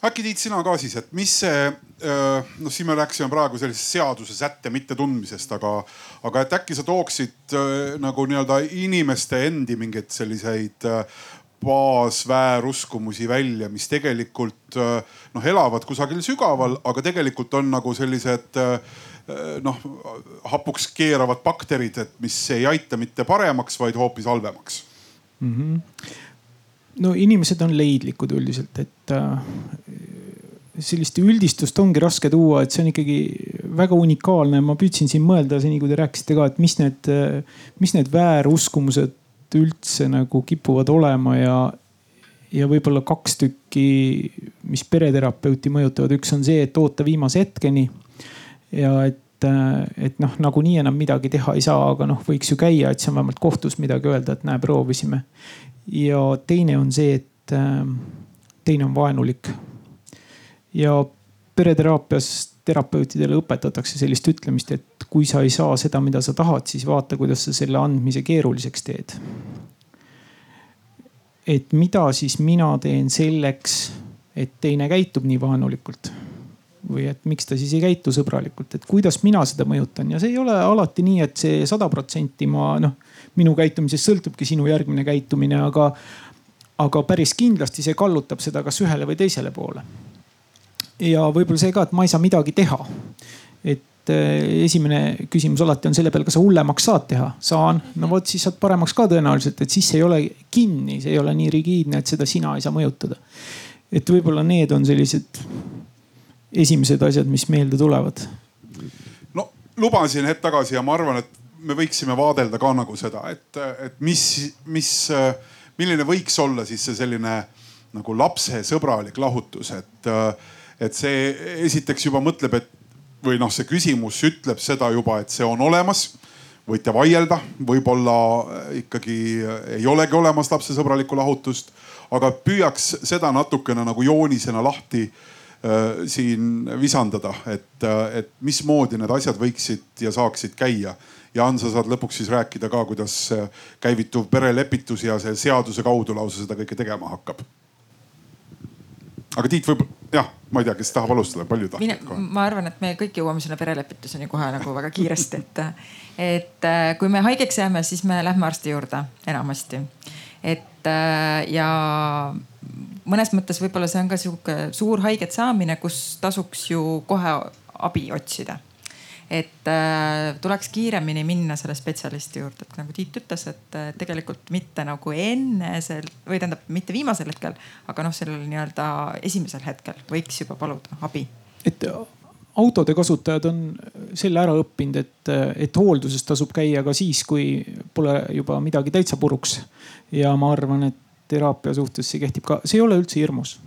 äkki Tiit, sina ka siis, et mis see, noh, siin me rääkisime praegu sellisest seaduse sätte mittetundmisest, aga, aga et äkki sa tooksid nagu nii-öelda inimeste endi mingeid selliseid baasvääruskumusi välja, mis tegelikult noh, elavad kusagil sügaval, aga tegelikult on nagu sellised Äh, noh hapuks keeravad bakterid, et mis ei aita mitte paremaks, vaid hoopis halvemaks mm. -hmm. no inimesed on leidlikud üldiselt, et äh, sellist üldistust ongi raske tuua, et see on ikkagi väga unikaalne, ma püüdsin siin mõelda seni, kui te rääkisite ka, et mis need, mis need vääruskumused üldse nagu kipuvad olema ja, ja võib-olla kaks tükki, mis pereterapeuti mõjutavad, üks on see, et oota viimase hetkeni. Ja et, et noh, nagunii enam midagi teha ei saa, aga noh, võiks ju käia, et siis on vähemalt kohtus midagi öelda, et näe, proovisime. ja teine on see, et teine on vaenulik. ja pereteraapias terapeutidele õpetatakse sellist ütlemist, et kui sa ei saa seda, mida sa tahad, siis vaata, kuidas sa selle andmise keeruliseks teed. et mida siis mina teen selleks, et teine käitub nii vaenulikult või et miks ta siis ei käitu sõbralikult, et kuidas mina seda mõjutan ja see ei ole alati nii, et see sada protsenti ma noh, minu käitumisest sõltubki sinu järgmine käitumine, aga, aga päris kindlasti see kallutab seda kas ühele või teisele poole ja võib-olla see ka, et ma ei saa midagi teha. et eh, esimene küsimus alati on selle peale, kas sa hullemaks saad teha? saan, no vot siis saad paremaks ka tõenäoliselt, et siis ei ole kinni, see ei ole nii rigiidne, et seda sina ei saa mõjutada. et võib-olla need on sellised esimesed asjad, mis meelde tulevad. no lubasin hetk tagasi ja ma arvan, et me võiksime vaadelda ka nagu seda, et, et mis, mis, milline võiks olla siis see selline nagu lapsesõbralik lahutus, et et see esiteks juba mõtleb, et või noh, see küsimus ütleb seda juba, et see on olemas. võite vaielda, võib-olla ikkagi ei olegi olemas lapsesõbralikku lahutust, aga püüaks seda natukene nagu joonisena lahti äh, siin visandada, et, et mismoodi need asjad võiksid ja saaksid käia. Jaan, sa saad lõpuks siis rääkida ka, kuidas käivituv perelepitus ja see seaduse kaudu lausa seda kõike tegema hakkab. aga Tiit, võib-olla jah, ma ei tea, kes tahab alustada, palju tahab? ma arvan, et me kõik jõuame sinna perelepituseni kohe nagu väga kiiresti, et, et äh, kui me haigeks jääme, siis me lähme arsti juurde enamasti. et äh, ja mõnes mõttes võib-olla see on ka sihuke suur haiget saamine, kus tasuks ju kohe abi otsida et äh, tuleks kiiremini minna selle spetsialisti juurde, et nagu Tiit ütles, et äh, tegelikult mitte nagu enne sel või tähendab mitte viimasel hetkel, aga noh, sellel nii-öelda esimesel hetkel võiks juba paluda abi. et autode kasutajad on selle ära õppinud, et, et hoolduses tasub käia ka siis, kui pole juba midagi täitsa puruks. ja ma arvan, et teraapia suhtes see kehtib ka, see ei ole üldse hirmus.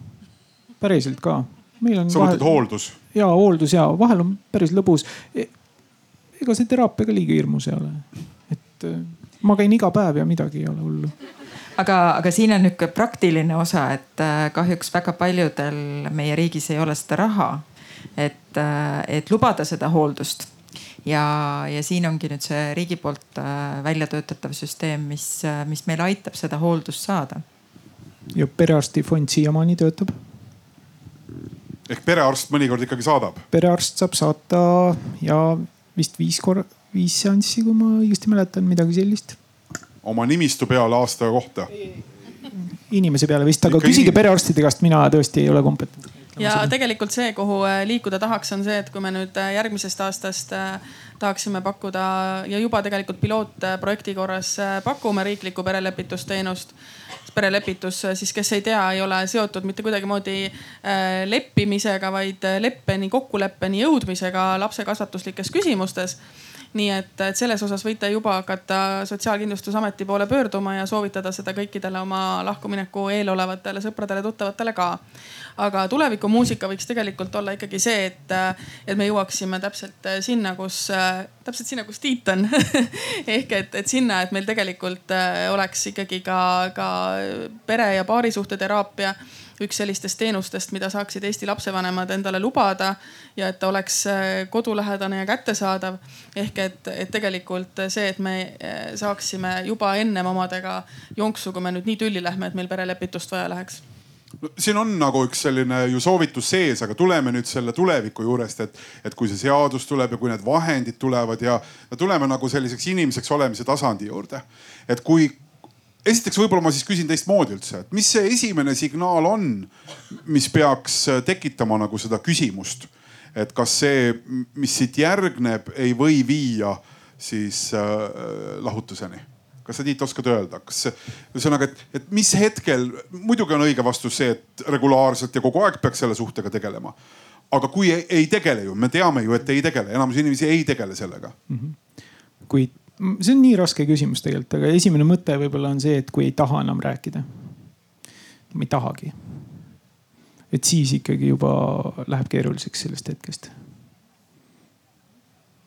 päriselt ka meil on. sa mõtled vahel... hooldus? ja hooldus ja vahel on päris lõbus. E, ega see teraapia ka liiga hirmus ei ole. et e, ma käin iga päev ja midagi ei ole hullu aga, aga siin on nihuke praktiline osa, et e, kahjuks väga paljudel meie riigis ei ole seda raha, et, et lubada seda hooldust. ja, ja siin ongi nüüd see riigi poolt välja töötatav süsteem, mis, mis meil aitab seda hooldust saada. Ja perearstifond siiamaani töötab ehk perearst mõnikord ikkagi saadab? perearst saab saata ja vist viis korra, viis seanssi, kui ma õigesti mäletan, midagi sellist. oma nimistu peale aasta kohta? inimese peale vist, aga Ikka küsige inimene. perearstide käest, mina tõesti ei ole kompetentne ja tegelikult see, kuhu äh, liikuda tahaks, on see, et kui me nüüd äh, järgmisest aastast äh, tahaksime pakkuda ja juba tegelikult pilootprojekti korras pakume riiklikku perelepitusteenust perelepitus siis, kes ei tea, ei ole seotud mitte kuidagimoodi äh, leppimisega, vaid leppeni, kokkuleppeni jõudmisega lapse kasvatuslikes küsimustes nii et, et selles osas võite juba hakata Sotsiaalkindlustusameti poole pöörduma ja soovitada seda kõikidele oma lahkumineku eel olevatele sõpradele-tuttavatele ka. aga tulevikumuusika võiks tegelikult olla ikkagi see, et, et me jõuaksime täpselt sinna, kus, täpselt sinna, kus Tiit on ehk et, et sinna, et meil tegelikult oleks ikkagi ka, ka pere ja paarisuhte teraapia üks sellistest teenustest, mida saaksid Eesti lapsevanemad endale lubada ja et ta oleks äh, kodulähedane ja kättesaadav. ehk et, et tegelikult see, et me äh, saaksime juba ennem omadega jonksu, kui me nüüd nii tülli lähme, et meil perelepitust vaja läheks no, siin on nagu üks selline ju soovitus sees, aga tuleme nüüd selle tuleviku juurest, et, et kui see seadus tuleb ja kui need vahendid tulevad ja, ja tuleme nagu selliseks inimeseks olemise tasandi juurde. et kui esiteks võib-olla ma siis küsin teistmoodi üldse, et mis see esimene signaal on, mis peaks äh, tekitama nagu seda küsimust, et kas see, mis siit järgneb, ei või viia siis äh, lahutuseni? kas sa Tiit oskad öelda, kas ühesõnaga, et, et mis hetkel, muidugi on õige vastus see, et regulaarselt ja kogu aeg peaks selle suhtega tegelema aga kui ei, ei tegele ju, me teame ju, et ei tegele, enamus inimesi ei tegele sellega mm. -hmm. kui, see on nii raske küsimus tegelikult, aga esimene mõte võib-olla on see, et kui ei taha enam rääkida. ma ei tahagi. et siis ikkagi juba läheb keeruliseks sellest hetkest.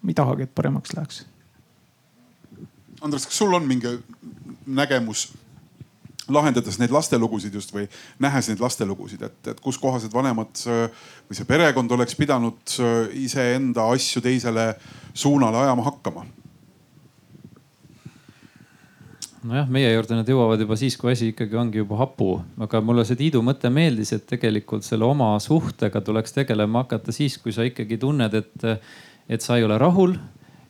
ma ei tahagi, et paremaks läheks. Andres, kas sul on mingi nägemus lahendades neid lastelugusid just või nähes neid lastelugusid, et, et kus kohas need vanemad või see perekond oleks pidanud iseenda asju teisele suunale ajama hakkama? Nojah, meie juurde nad jõuavad juba siis, kui asi ikkagi ongi juba hapu, aga mulle see Tiidu mõte meeldis, et tegelikult selle oma suhtega tuleks tegelema hakata siis, kui sa ikkagi tunned, et, et sa ei ole rahul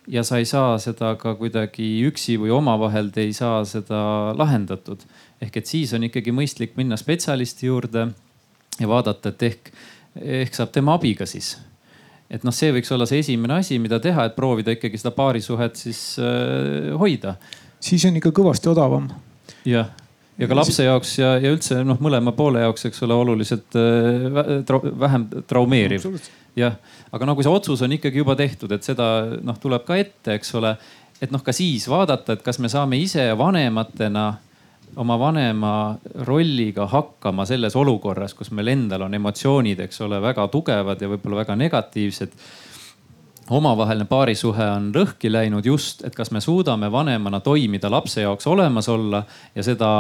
ja sa ei saa seda ka kuidagi üksi või omavahel te ei saa seda lahendatud. ehk et siis on ikkagi mõistlik minna spetsialisti juurde ja vaadata, et ehk, ehk saab tema abiga siis. et noh, see võiks olla see esimene asi, mida teha, et proovida ikkagi seda paarisuhet siis äh, hoida. Siis on ikka kõvasti odavam. jah. Ja ka lapse jaoks ja, ja üldse noh, mõlema poole jaoks, eks ole, oluliselt äh, vähem traumeeriv. Jah, aga no kui see otsus on ikkagi juba tehtud, et seda noh, tuleb ka ette, eks ole. et noh, ka siis vaadata, et kas me saame ise vanematena oma vanema rolliga hakkama selles olukorras, kus meil endal on emotsioonid, eks ole, väga tugevad ja võib-olla väga negatiivsed omavaheline paarisuhe on lõhki läinud just, et kas me suudame vanemana toimida lapse jaoks olemas olla ja seda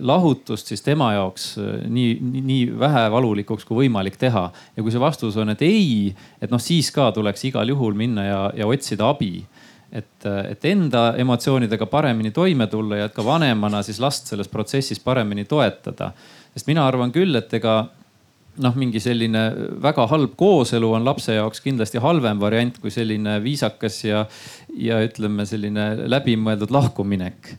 lahutust siis tema jaoks äh, nii, nii, nii vähevalulikuks kui võimalik teha. ja kui see vastus on, et ei, et noh, siis ka tuleks igal juhul minna ja, ja otsida abi. et, et enda emotsioonidega paremini toime tulla ja et ka vanemana siis last selles protsessis paremini toetada. sest mina arvan küll, et ega noh, mingi selline väga halb kooselu on lapse jaoks kindlasti halvem variant kui selline viisakas ja, ja ütleme, selline läbimõeldud lahkuminek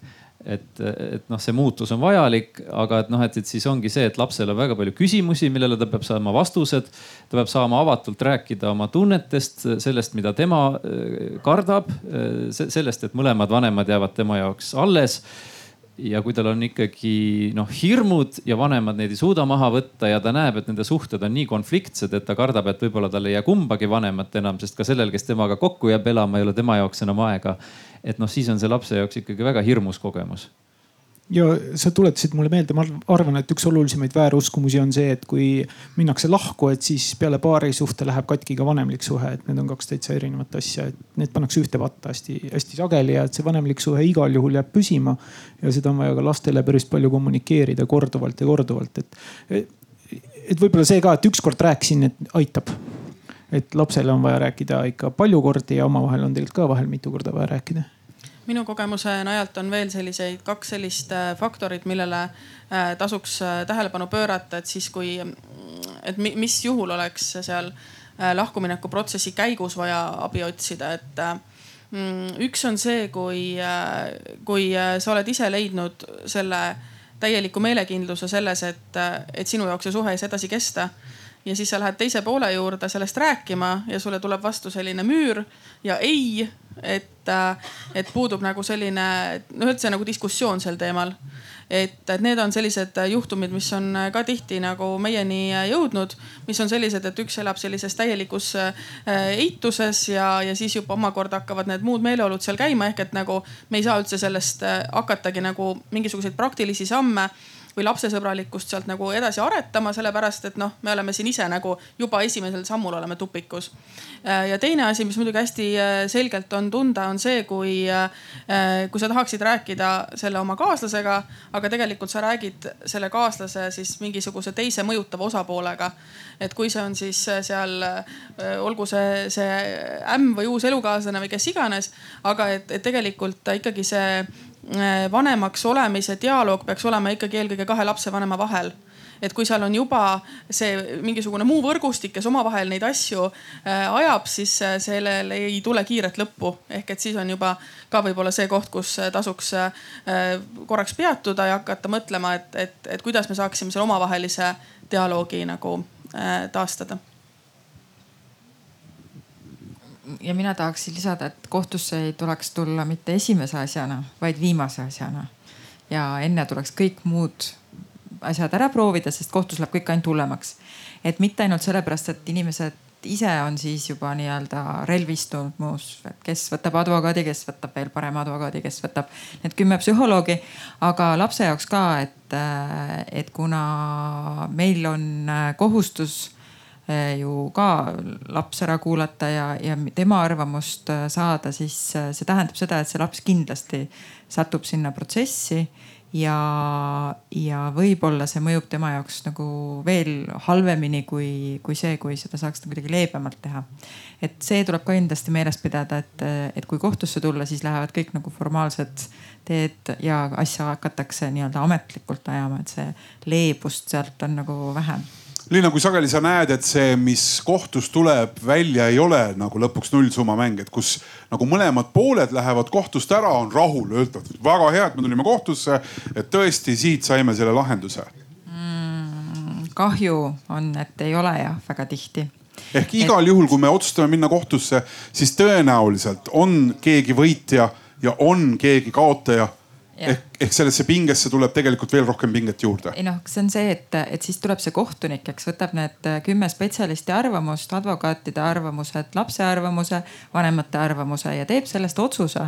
et, et noh, see muutus on vajalik, aga et noh, et, et siis ongi see, et lapsel on väga palju küsimusi, millele ta peab saama vastused. ta peab saama avatult rääkida oma tunnetest, sellest, mida tema äh, kardab, äh, sellest, et mõlemad vanemad jäävad tema jaoks alles ja kui tal on ikkagi noh hirmud ja vanemad neid ei suuda maha võtta ja ta näeb, et nende suhted on nii konfliktsed, et ta kardab, et võib-olla tal ei jää kumbagi vanemat enam, sest ka sellel, kes temaga kokku jääb elama, ei ole tema jaoks enam aega. et noh, siis on see lapse jaoks ikkagi väga hirmus kogemus ja sa tuletasid mulle meelde, ma arvan, et üks olulisemaid vääruskumusi on see, et kui minnakse lahku, et siis peale paari suhte läheb katki ka vanemlik suhe, et need on kaks täitsa erinevat asja, et need pannakse ühte patta hästi-hästi sageli ja et see vanemlik suhe igal juhul jääb püsima. ja seda on vaja ka lastele päris palju kommunikeerida korduvalt ja korduvalt, et, et võib-olla see ka, et ükskord rääkisin, et aitab et lapsele on vaja rääkida ikka palju kordi ja omavahel on tegelikult ka vahel mitu korda vaja rääkida minu kogemuse najalt on veel selliseid kaks sellist äh, faktorit, millele äh, tasuks äh, tähelepanu pöörata, et siis kui, et mis juhul oleks seal lahkumineku protsessi käigus vaja abi otsida, et mm, üks on see, kui, kui sa oled ise leidnud selle täieliku meelekindluse selles, et, et sinu jaoks see suhe ei saa edasi kesta ja siis sa lähed teise poole juurde sellest rääkima ja sulle tuleb vastu selline müür ja ei et, äh, et puudub nagu selline noh, üldse nagu diskussioon sel teemal. et, et need on sellised juhtumid, mis on ka tihti nagu meieni jõudnud, mis on sellised, et üks elab sellises täielikus äh, eituses ja, ja siis juba omakorda hakkavad need muud meeleolud seal käima, ehk et nagu me ei saa üldse sellest äh, hakatagi nagu mingisuguseid praktilisi samme või lapsesõbralikkust sealt nagu edasi aretama, sellepärast et noh, me oleme siin ise nagu juba esimesel sammul oleme tupikus. Äh, ja teine asi, mis muidugi hästi äh, selgelt on tunda, on see, kui, äh, kui sa tahaksid rääkida selle oma kaaslasega, aga tegelikult sa räägid selle kaaslase siis mingisuguse teise mõjutava osapoolega. et kui see on siis seal, olgu see, see ämm või uus elukaaslane või kes iganes, aga et, et tegelikult ikkagi see vanemaks olemise dialoog peaks olema ikkagi eelkõige kahe lapsevanema vahel et kui seal on juba see mingisugune muu võrgustik, kes omavahel neid asju äh, ajab, siis äh, sellel ei tule kiiret lõppu. ehk et siis on juba ka võib-olla see koht, kus tasuks korraks peatuda ja hakata mõtlema, et, et, et kuidas me saaksime selle omavahelise dialoogi nagu taastada ja mina tahaksin lisada, et kohtusse ei tuleks tulla mitte esimese asjana, vaid viimase asjana. ja enne tuleks kõik muud asjad ära proovida, sest kohtus läheb kõik ainult hullemaks. et mitte ainult sellepärast, et inimesed ise on siis juba nii-öelda relvistunud muus, kes võtab advokaadi, kes võtab veel parema advokaadi, kes võtab need kümme psühholoogi. aga lapse jaoks ka, et, et kuna meil on kohustus ju ka laps ära kuulata ja, ja tema arvamust eh, saada, siis eh, see tähendab seda, et see laps kindlasti satub sinna protsessi ja, ja võib-olla see mõjub tema jaoks nagu veel halvemini kui, kui see, kui seda saaks kuidagi leebemalt teha. et see tuleb ka kindlasti meeles pidada, et, et kui kohtusse tulla, siis lähevad kõik nagu formaalsed teed ja asja hakatakse nii-öelda ametlikult ajama, et see leebust sealt on nagu vähem Liina, kui sageli sa näed, et see, mis kohtus tuleb välja, ei ole nagu lõpuks nullsumma mäng, et kus nagu mõlemad pooled lähevad kohtust ära, on rahul, ütlevad väga hea, et me tulime kohtusse, et tõesti siit saime selle lahenduse. Mm,. kahju on, et ei ole jah, väga tihti. Ehk igal juhul, kui me otsustame minna kohtusse, siis tõenäoliselt on keegi võitja ja on keegi kaotaja ehk, ehk sellesse pingesse tuleb tegelikult veel rohkem pinget juurde. ei noh, see on see, et, et siis tuleb see kohtunik, eks võtab need äh, kümme spetsialisti arvamust, advokaatide arvamused, lapse arvamuse, vanemate arvamuse ja teeb sellest otsuse,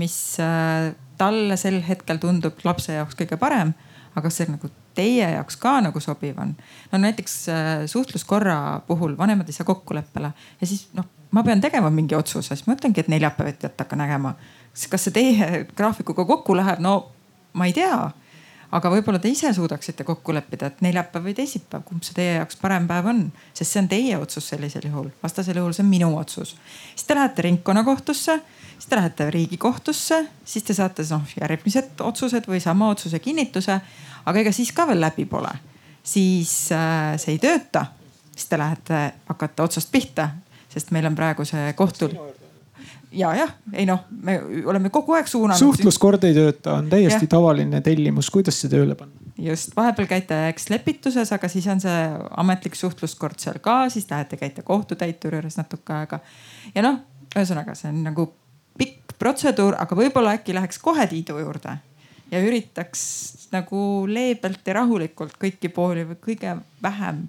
mis äh, talle sel hetkel tundub lapse jaoks kõige parem. aga kas see nagu teie jaoks ka nagu sobiv on? no näiteks äh, suhtluskorra puhul vanemad ei saa kokkuleppele ja siis noh, ma pean tegema mingi otsuse, siis ma ütlengi, et neljapäeviti hakka nägema kas see teie graafikuga kokku läheb, no ma ei tea. Aga võib-olla te ise suudaksite kokku leppida, et neljapäev või teisipäev, kumb see teie jaoks parem päev on, sest see on teie otsus sellisel juhul, vastasel juhul see on minu otsus. siis te lähete ringkonnakohtusse, siis te lähete riigikohtusse, siis te saate noh järgmised otsused või sama otsuse kinnituse. aga ega siis ka veel läbi pole, siis äh, see ei tööta, siis te lähete, hakkate otsast pihta, sest meil on praegu see kohtul ja jah, ei noh, me oleme kogu aeg suunanud. suhtluskord ei tööta, on täiesti ja. tavaline tellimus, kuidas see tööle panna? just, vahepeal käite eks lepituses, aga siis on see ametlik suhtluskord seal ka, siis lähete, käite kohtutäituri juures natuke aega. ja noh, ühesõnaga see on nagu pikk protseduur, aga võib-olla äkki läheks kohe Tiidu juurde ja üritaks nagu leebelt ja rahulikult kõiki pooli või kõige vähem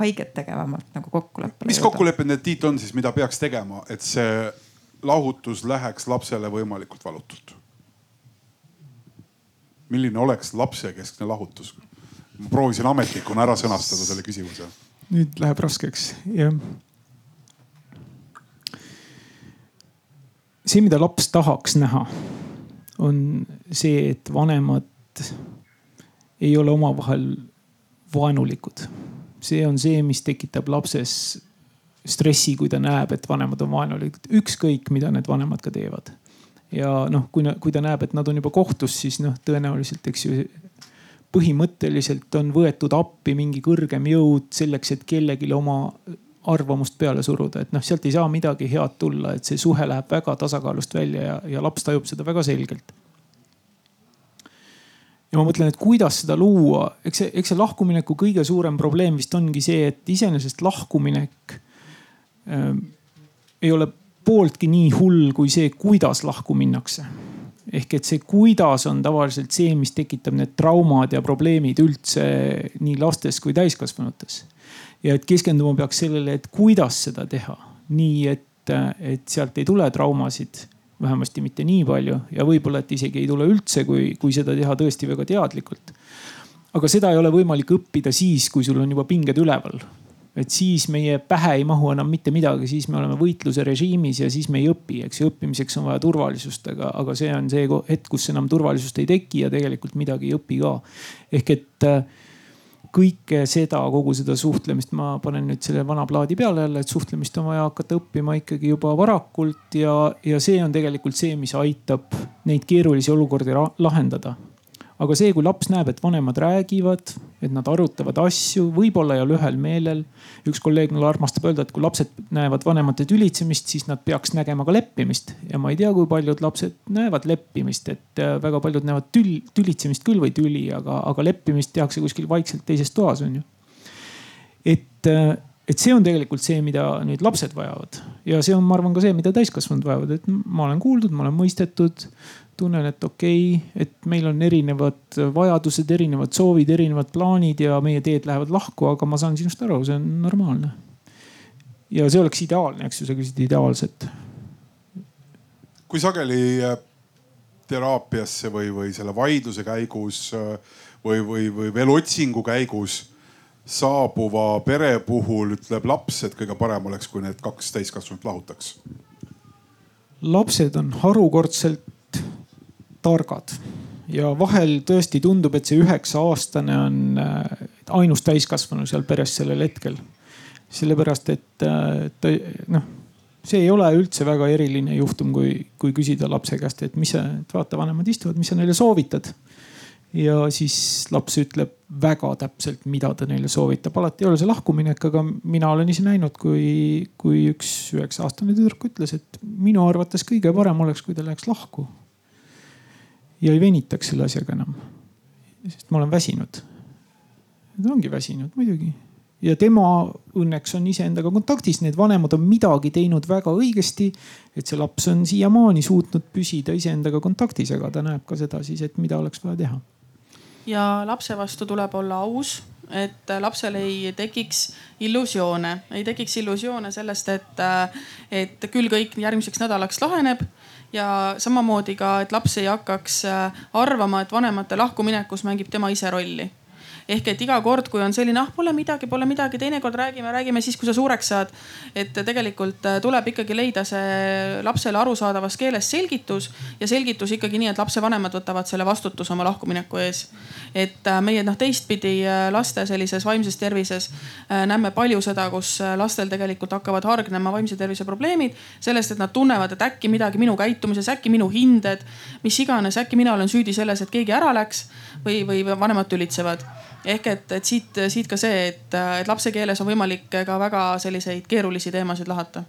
haiget tegevamalt nagu kokkuleppele. mis kokkulepped need Tiit on siis, mida peaks tegema, et see lahutus läheks lapsele võimalikult valutult? milline oleks lapsekeskne lahutus? ma proovisin ametnikuna ära sõnastada selle küsimuse. nüüd läheb raskeks, jah. see, mida laps tahaks näha, on see, et vanemad ei ole omavahel vaenulikud. see on see, mis tekitab lapses stressi, kui ta näeb, et vanemad on vaenulikud, ükskõik mida need vanemad ka teevad. ja noh, kui, kui ta näeb, et nad on juba kohtus, siis noh, tõenäoliselt, eks ju põhimõtteliselt on võetud appi mingi kõrgem jõud selleks, et kellelegi oma arvamust peale suruda, et noh, sealt ei saa midagi head tulla, et see suhe läheb väga tasakaalust välja ja, ja laps tajub seda väga selgelt. ja ma mõtlen, et kuidas seda luua, eks see, eks see lahkumineku kõige suurem probleem vist ongi see, et iseenesest lahkuminek ei ole pooltki nii hull kui see, kuidas lahku minnakse. ehk et see, kuidas on tavaliselt see, mis tekitab need traumad ja probleemid üldse nii lastes kui täiskasvanutes. ja et keskenduma peaks sellele, et kuidas seda teha, nii et, et sealt ei tule traumasid vähemasti mitte nii palju ja võib-olla, et isegi ei tule üldse, kui, kui seda teha tõesti väga teadlikult. aga seda ei ole võimalik õppida siis, kui sul on juba pinged üleval et siis meie pähe ei mahu enam mitte midagi, siis me oleme võitluse režiimis ja siis me ei õpi, eks ju. õppimiseks on vaja turvalisust, aga, aga see on see hetk, kus enam turvalisust ei teki ja tegelikult midagi ei õpi ka. ehk et äh, kõike seda, kogu seda suhtlemist, ma panen nüüd selle vana plaadi peale jälle, et suhtlemist on vaja hakata õppima ikkagi juba varakult ja, ja see on tegelikult see, mis aitab neid keerulisi olukordi lahendada aga see, kui laps näeb, et vanemad räägivad, et nad arutavad asju, võib-olla ei ole ühel meelel. üks kolleeg mul armastab öelda, et kui lapsed näevad vanemate tülitsemist, siis nad peaks nägema ka leppimist. ja ma ei tea, kui paljud lapsed näevad leppimist, et äh, väga paljud näevad tül, tülitsemist küll või tüli, aga, aga leppimist tehakse kuskil vaikselt teises toas, on ju. et äh, et see on tegelikult see, mida nüüd lapsed vajavad ja see on, ma arvan, ka see, mida täiskasvanud vajavad, et ma olen kuuldud, ma olen mõistetud tunnen, et okei okay,, et meil on erinevad vajadused, erinevad soovid, erinevad plaanid ja meie teed lähevad lahku, aga ma saan sinust aru, see on normaalne. ja see oleks ideaalne, eks ju, sa küsid ideaalset. kui sageli äh, teraapiasse või, või selle vaidluse käigus äh, või, või, või veel otsingu käigus saabuva pere puhul ütleb laps, et kõige parem oleks, kui need kaks täiskasvanut lahutaks? lapsed on harukordselt targad ja vahel tõesti tundub, et see üheksa aastane on äh, ainus täiskasvanu seal peres sellel hetkel. sellepärast, et äh, ta noh, see ei ole üldse väga eriline juhtum, kui, kui küsida lapse käest, et mis sa, vaata, vanemad istuvad, mis sa neile soovitad ja siis laps ütleb väga täpselt, mida ta neile soovitab. alati ei ole see lahkuminek, aga mina olen ise näinud, kui, kui üks üheksa aastane tüdruk ütles, et minu arvates kõige parem oleks, kui ta läheks lahku. ja ei venitaks selle asjaga enam. sest ma olen väsinud. ta ongi väsinud muidugi. ja tema õnneks on iseendaga kontaktis, need vanemad on midagi teinud väga õigesti. et see laps on siiamaani suutnud püsida iseendaga kontaktis, aga ta näeb ka seda siis, et mida oleks vaja teha ja lapse vastu tuleb olla aus, et lapsel ei tekiks illusioone, ei tekiks illusioone sellest, et, et küll kõik järgmiseks nädalaks laheneb ja samamoodi ka, et laps ei hakkaks arvama, et vanemate lahkuminekus mängib tema ise rolli ehk et iga kord, kui on selline, ah pole midagi, pole midagi, teinekord räägime, räägime siis, kui sa suureks saad. et tegelikult äh, tuleb ikkagi leida see lapsele arusaadavas keeles selgitus ja selgitus ikkagi nii, et lapsevanemad võtavad selle vastutuse oma lahkumineku ees. et äh, meie noh, teistpidi äh, laste sellises vaimses tervises näeme palju seda, kus lastel tegelikult hakkavad hargnema vaimse tervise probleemid sellest, et nad tunnevad, et äkki midagi minu käitumises, äkki minu hinded, mis iganes, äkki mina olen süüdi selles, et keegi ära läks või, või vanemad tülitsevad ehk et, et siit, siit ka see, et, et lapse keeles on võimalik ka väga selliseid keerulisi teemasid lahata.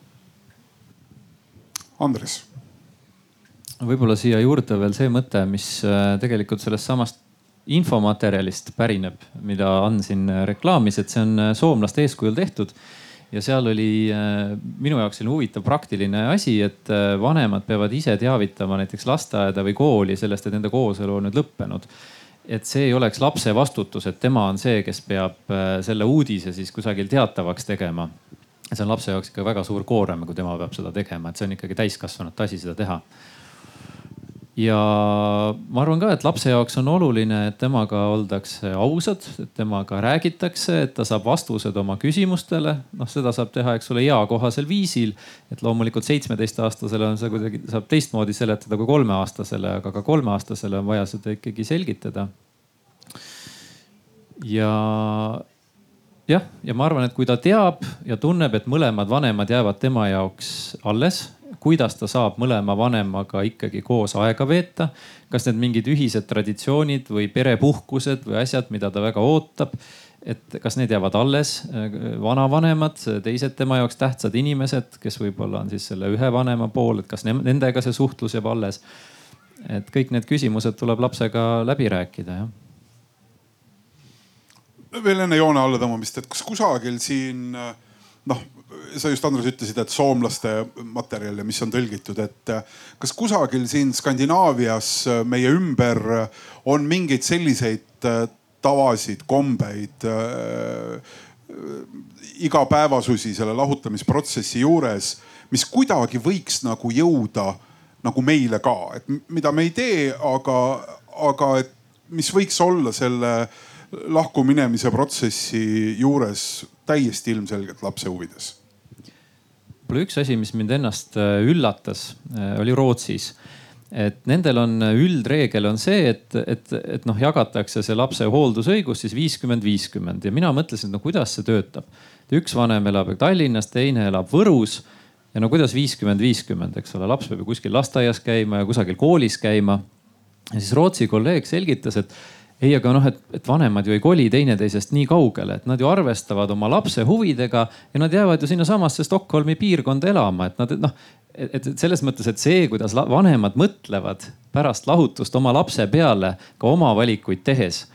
Andres. võib-olla siia juurde veel see mõte, mis äh, tegelikult sellest samast infomaterjalist pärineb, mida Ann siin reklaamis, et see on äh, soomlaste eeskujul tehtud ja seal oli äh, minu jaoks selline huvitav praktiline asi, et vanemad peavad ise teavitama näiteks lasteaeda või kooli sellest, et nende kooselu on nüüd lõppenud et see ei oleks lapse vastutus, et tema on see, kes peab äh, selle uudise siis kusagil teatavaks tegema. see on lapse jaoks ikka väga suur koorem, kui tema peab seda tegema, et see on ikkagi täiskasvanute asi seda teha ja ma arvan ka, et lapse jaoks on oluline, et temaga oldakse ausad, et temaga räägitakse, et ta saab vastused oma küsimustele. noh, seda saab teha, eks ole, eakohasel viisil. et loomulikult seitsmeteistaastasele on see kuidagi, saab teistmoodi seletada kui kolmeaastasele, aga ka kolmeaastasele on vaja seda ikkagi selgitada. ja jah, ja ma arvan, et kui ta teab ja tunneb, et mõlemad vanemad jäävad tema jaoks alles kuidas ta saab mõlema vanemaga ikkagi koos aega veeta. kas need mingid ühised traditsioonid või perepuhkused või asjad, mida ta väga ootab et kas need jäävad alles, vanavanemad, teised tema jaoks tähtsad inimesed, kes võib-olla on siis selle ühe vanema pool, et kas nendega see suhtlus jääb alles. et kõik need küsimused tuleb lapsega läbi rääkida, jah. veel enne joone alla tõmbamist, et kas kusagil siin noh, sa just Andres ütlesid, et soomlaste materjal ja mis on tõlgitud, et äh, kas kusagil siin Skandinaavias äh, meie ümber äh, on mingeid selliseid tavasid, kombeid äh,, igapäevasusi selle lahutamisprotsessi juures, mis kuidagi võiks nagu jõuda nagu meile ka, et mida me ei tee, aga, aga et mis võiks olla selle lahkuminemise protsessi juures täiesti ilmselgelt lapse huvides võib-olla üks asi, mis mind ennast äh, üllatas, äh, oli Rootsis et nendel on äh, üldreegel on see, et, et, et noh, jagatakse see lapse hooldusõigus siis viiskümmend, viiskümmend ja mina mõtlesin, et no kuidas see töötab. üks vanem elab Tallinnas, teine elab Võrus ja no kuidas viiskümmend, viiskümmend, eks ole, laps peab ju kuskil lasteaias käima ja kusagil koolis käima. ja siis Rootsi kolleeg selgitas, et ei, aga noh, et, et vanemad ju ei koli teineteisest nii kaugele, et nad ju arvestavad oma lapse huvidega ja nad jäävad ju sinnasamasse Stockholmi piirkonda elama, et nad noh. et selles mõttes, et see, kuidas vanemad mõtlevad pärast lahutust oma lapse peale ka oma valikuid tehes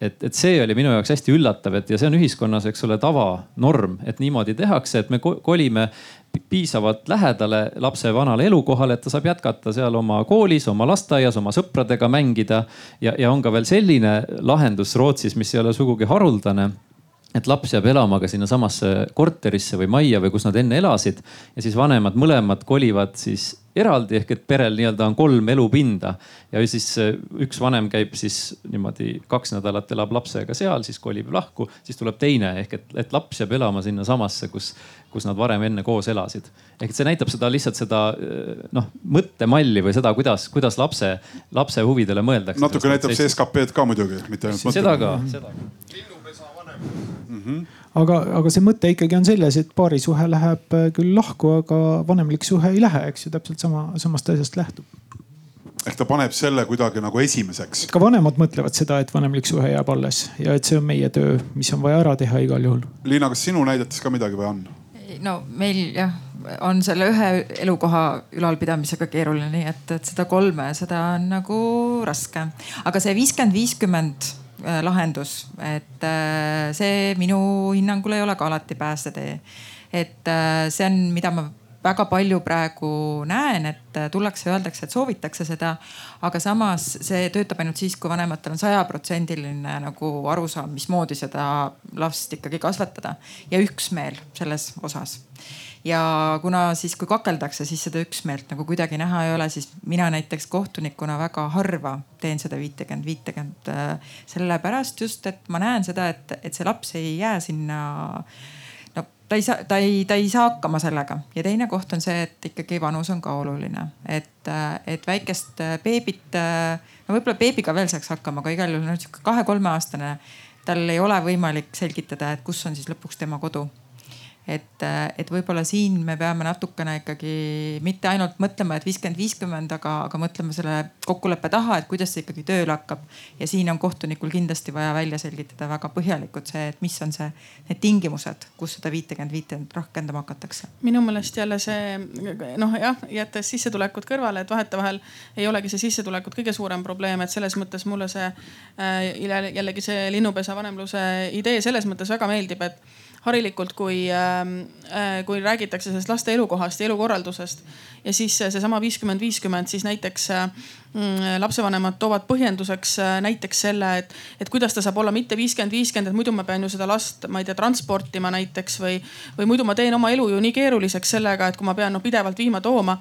et, et see oli minu jaoks hästi üllatav, et ja see on ühiskonnas, eks ole, tavanorm, et niimoodi tehakse, et me kolime piisavalt lähedale lapse vanale elukohale, et ta saab jätkata seal oma koolis, oma lasteaias, oma sõpradega mängida. ja, ja on ka veel selline lahendus Rootsis, mis ei ole sugugi haruldane et laps jääb elama ka sinnasamasse korterisse või majja või kus nad enne elasid ja siis vanemad mõlemad kolivad siis eraldi ehk et perel nii-öelda on kolm elupinda ja siis äh, üks vanem käib siis niimoodi kaks nädalat elab lapsega seal, siis kolib lahku, siis tuleb teine ehk et, et laps jääb elama sinnasamasse, kus, kus nad varem enne koos elasid. ehk et see näitab seda lihtsalt seda äh, noh mõttemalli või seda, kuidas, kuidas lapse, lapse huvidele mõeldakse. natuke näitab see SKP-d ka muidugi, mitte ainult seda ka, seda ka mm. -hmm. aga, aga see mõte ikkagi on selles, et paarisuhe läheb äh, küll lahku, aga vanemlik suhe ei lähe, eks ju, täpselt sama, samast asjast lähtub ehk ta paneb selle kuidagi nagu esimeseks. ka vanemad mõtlevad seda, et vanemlik suhe jääb alles ja et see on meie töö, mis on vaja ära teha igal juhul. Liina, kas sinu näidetes ka midagi või on? no meil jah, on selle ühe elukoha ülalpidamisega keeruline, nii et, et seda kolme, seda on nagu raske. aga see viiskümmend, viiskümmend lahendus, et äh, see minu hinnangul ei ole ka alati päästetee. et äh, see on, mida ma väga palju praegu näen, et tullakse, öeldakse, et soovitakse seda. aga samas see töötab ainult siis, kui vanematel on sajaprotsendiline nagu arusaam, mismoodi seda last ikkagi kasvatada ja üksmeel selles osas ja kuna siis, kui kakeldakse, siis seda üksmeelt nagu kuidagi näha ei ole, siis mina näiteks kohtunikuna väga harva teen seda viitekümmet, viitekümmet. Äh, sellepärast just, et ma näen seda, et, et see laps ei jää sinna no ta ei saa, ta ei, ta ei saa hakkama sellega ja teine koht on see, et ikkagi vanus on ka oluline, et, äh, et väikest äh, beebit, no võib-olla beebiga veel saaks hakkama, aga igal juhul noh sihuke kahe-kolmeaastane, tal ei ole võimalik selgitada, et kus on siis lõpuks tema kodu et, et võib-olla siin me peame natukene ikkagi mitte ainult mõtlema, et viiskümmend, viiskümmend, aga, aga mõtlema selle kokkuleppe taha, et kuidas see ikkagi tööle hakkab. ja siin on kohtunikul kindlasti vaja välja selgitada väga põhjalikult see, et mis on see, need tingimused, kus seda viitekümmet, viitekümmet rakendama hakatakse. minu meelest jälle see noh, jah, jättes sissetulekud kõrvale, et vahetevahel ei olegi see sissetulekud kõige suurem probleem, et selles mõttes mulle see äh, jällegi see linnupesa vanemluse idee selles mõttes väga meeldib, et harilikult, kui, ähm, äh, kui räägitakse sellest laste elukohast ja elukorraldusest ja siis seesama viiskümmend, viiskümmend, siis näiteks äh, Mm, lapsevanemad toovad põhjenduseks äh, näiteks selle, et, et kuidas ta saab olla mitte viiskümmend, viiskümmend, et muidu ma pean ju seda last, ma ei tea, transportima näiteks või, või muidu ma teen oma elu ju nii keeruliseks sellega, et kui ma pean no, pidevalt viima-tooma.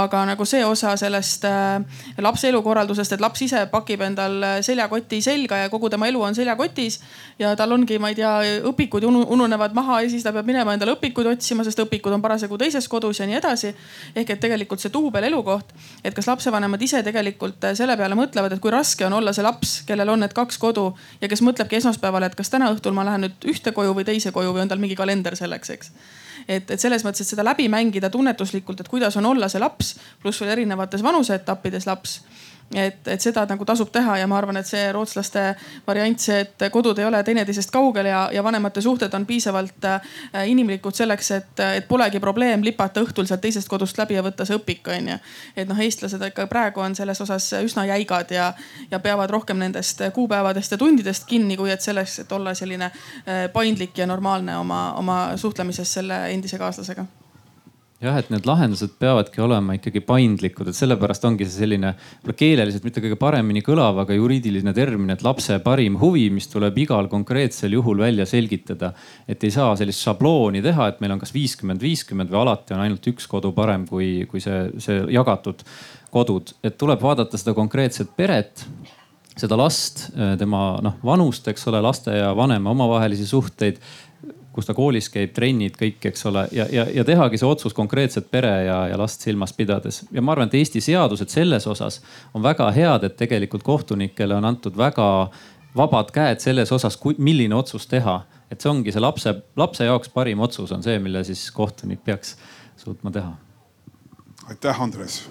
aga nagu see osa sellest äh, lapse elukorraldusest, et laps ise pakib endal äh, seljakoti selga ja kogu tema elu on seljakotis ja tal ongi, ma ei tea, õpikud ununevad maha ja siis ta peab minema endale õpikuid otsima, sest õpikud on parasjagu teises kodus ja nii edasi. ehk et tegelikult see duubel elukoht, et kas lapsevanemad ise tegelikult tegelikult äh, selle peale mõtlevad, et kui raske on olla see laps, kellel on need kaks kodu ja kes mõtlebki esmaspäeval, et kas täna õhtul ma lähen nüüd ühte koju või teise koju või on tal mingi kalender selleks, eks et, et selles mõttes, et seda läbi mängida tunnetuslikult, et kuidas on olla see laps, pluss veel erinevates vanuseetappides laps et, et seda nagu tasub teha ja ma arvan, et see rootslaste variant, see, et kodud ei ole teineteisest kaugel ja, ja vanemate suhted on piisavalt äh, inimlikud selleks, et, et polegi probleem lipata õhtul sealt teisest kodust läbi ja võtta see õpik, onju. et noh, eestlased ikka praegu on selles osas üsna jäigad ja, ja peavad rohkem nendest kuupäevadest ja tundidest kinni, kui et selleks, et olla selline äh, paindlik ja normaalne oma, oma suhtlemises selle endise kaaslasega jah, et need lahendused peavadki olema ikkagi paindlikud, et sellepärast ongi see selline võib-olla keeleliselt mitte kõige paremini kõlav, aga juriidiline termin, et lapse parim huvi, mis tuleb igal konkreetsel juhul välja selgitada. et ei saa sellist šablooni teha, et meil on kas viiskümmend, viiskümmend või alati on ainult üks kodu parem kui, kui see, see jagatud kodud, et tuleb vaadata seda konkreetset peret seda last, tema noh vanust, eks ole, laste ja vanema omavahelisi suhteid kus ta koolis käib, trennid kõik, eks ole, ja, ja, ja tehagi see otsus konkreetselt pere ja, ja last silmas pidades. ja ma arvan, et Eesti seadused selles osas on väga head, et tegelikult kohtunikele on antud väga vabad käed selles osas, milline otsus teha. et see ongi see lapse, lapse jaoks parim otsus on see, mille siis kohtunik peaks suutma teha. aitäh, Andres.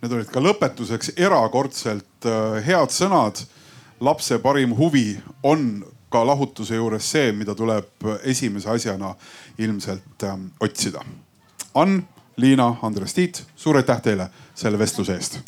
Need olid ka lõpetuseks erakordselt äh, head sõnad. lapse parim huvi on ka lahutuse juures see, mida tuleb esimese asjana ilmselt ähm, otsida. Ann, Liina, Andres, Tiit, suur aitäh teile selle vestluse eest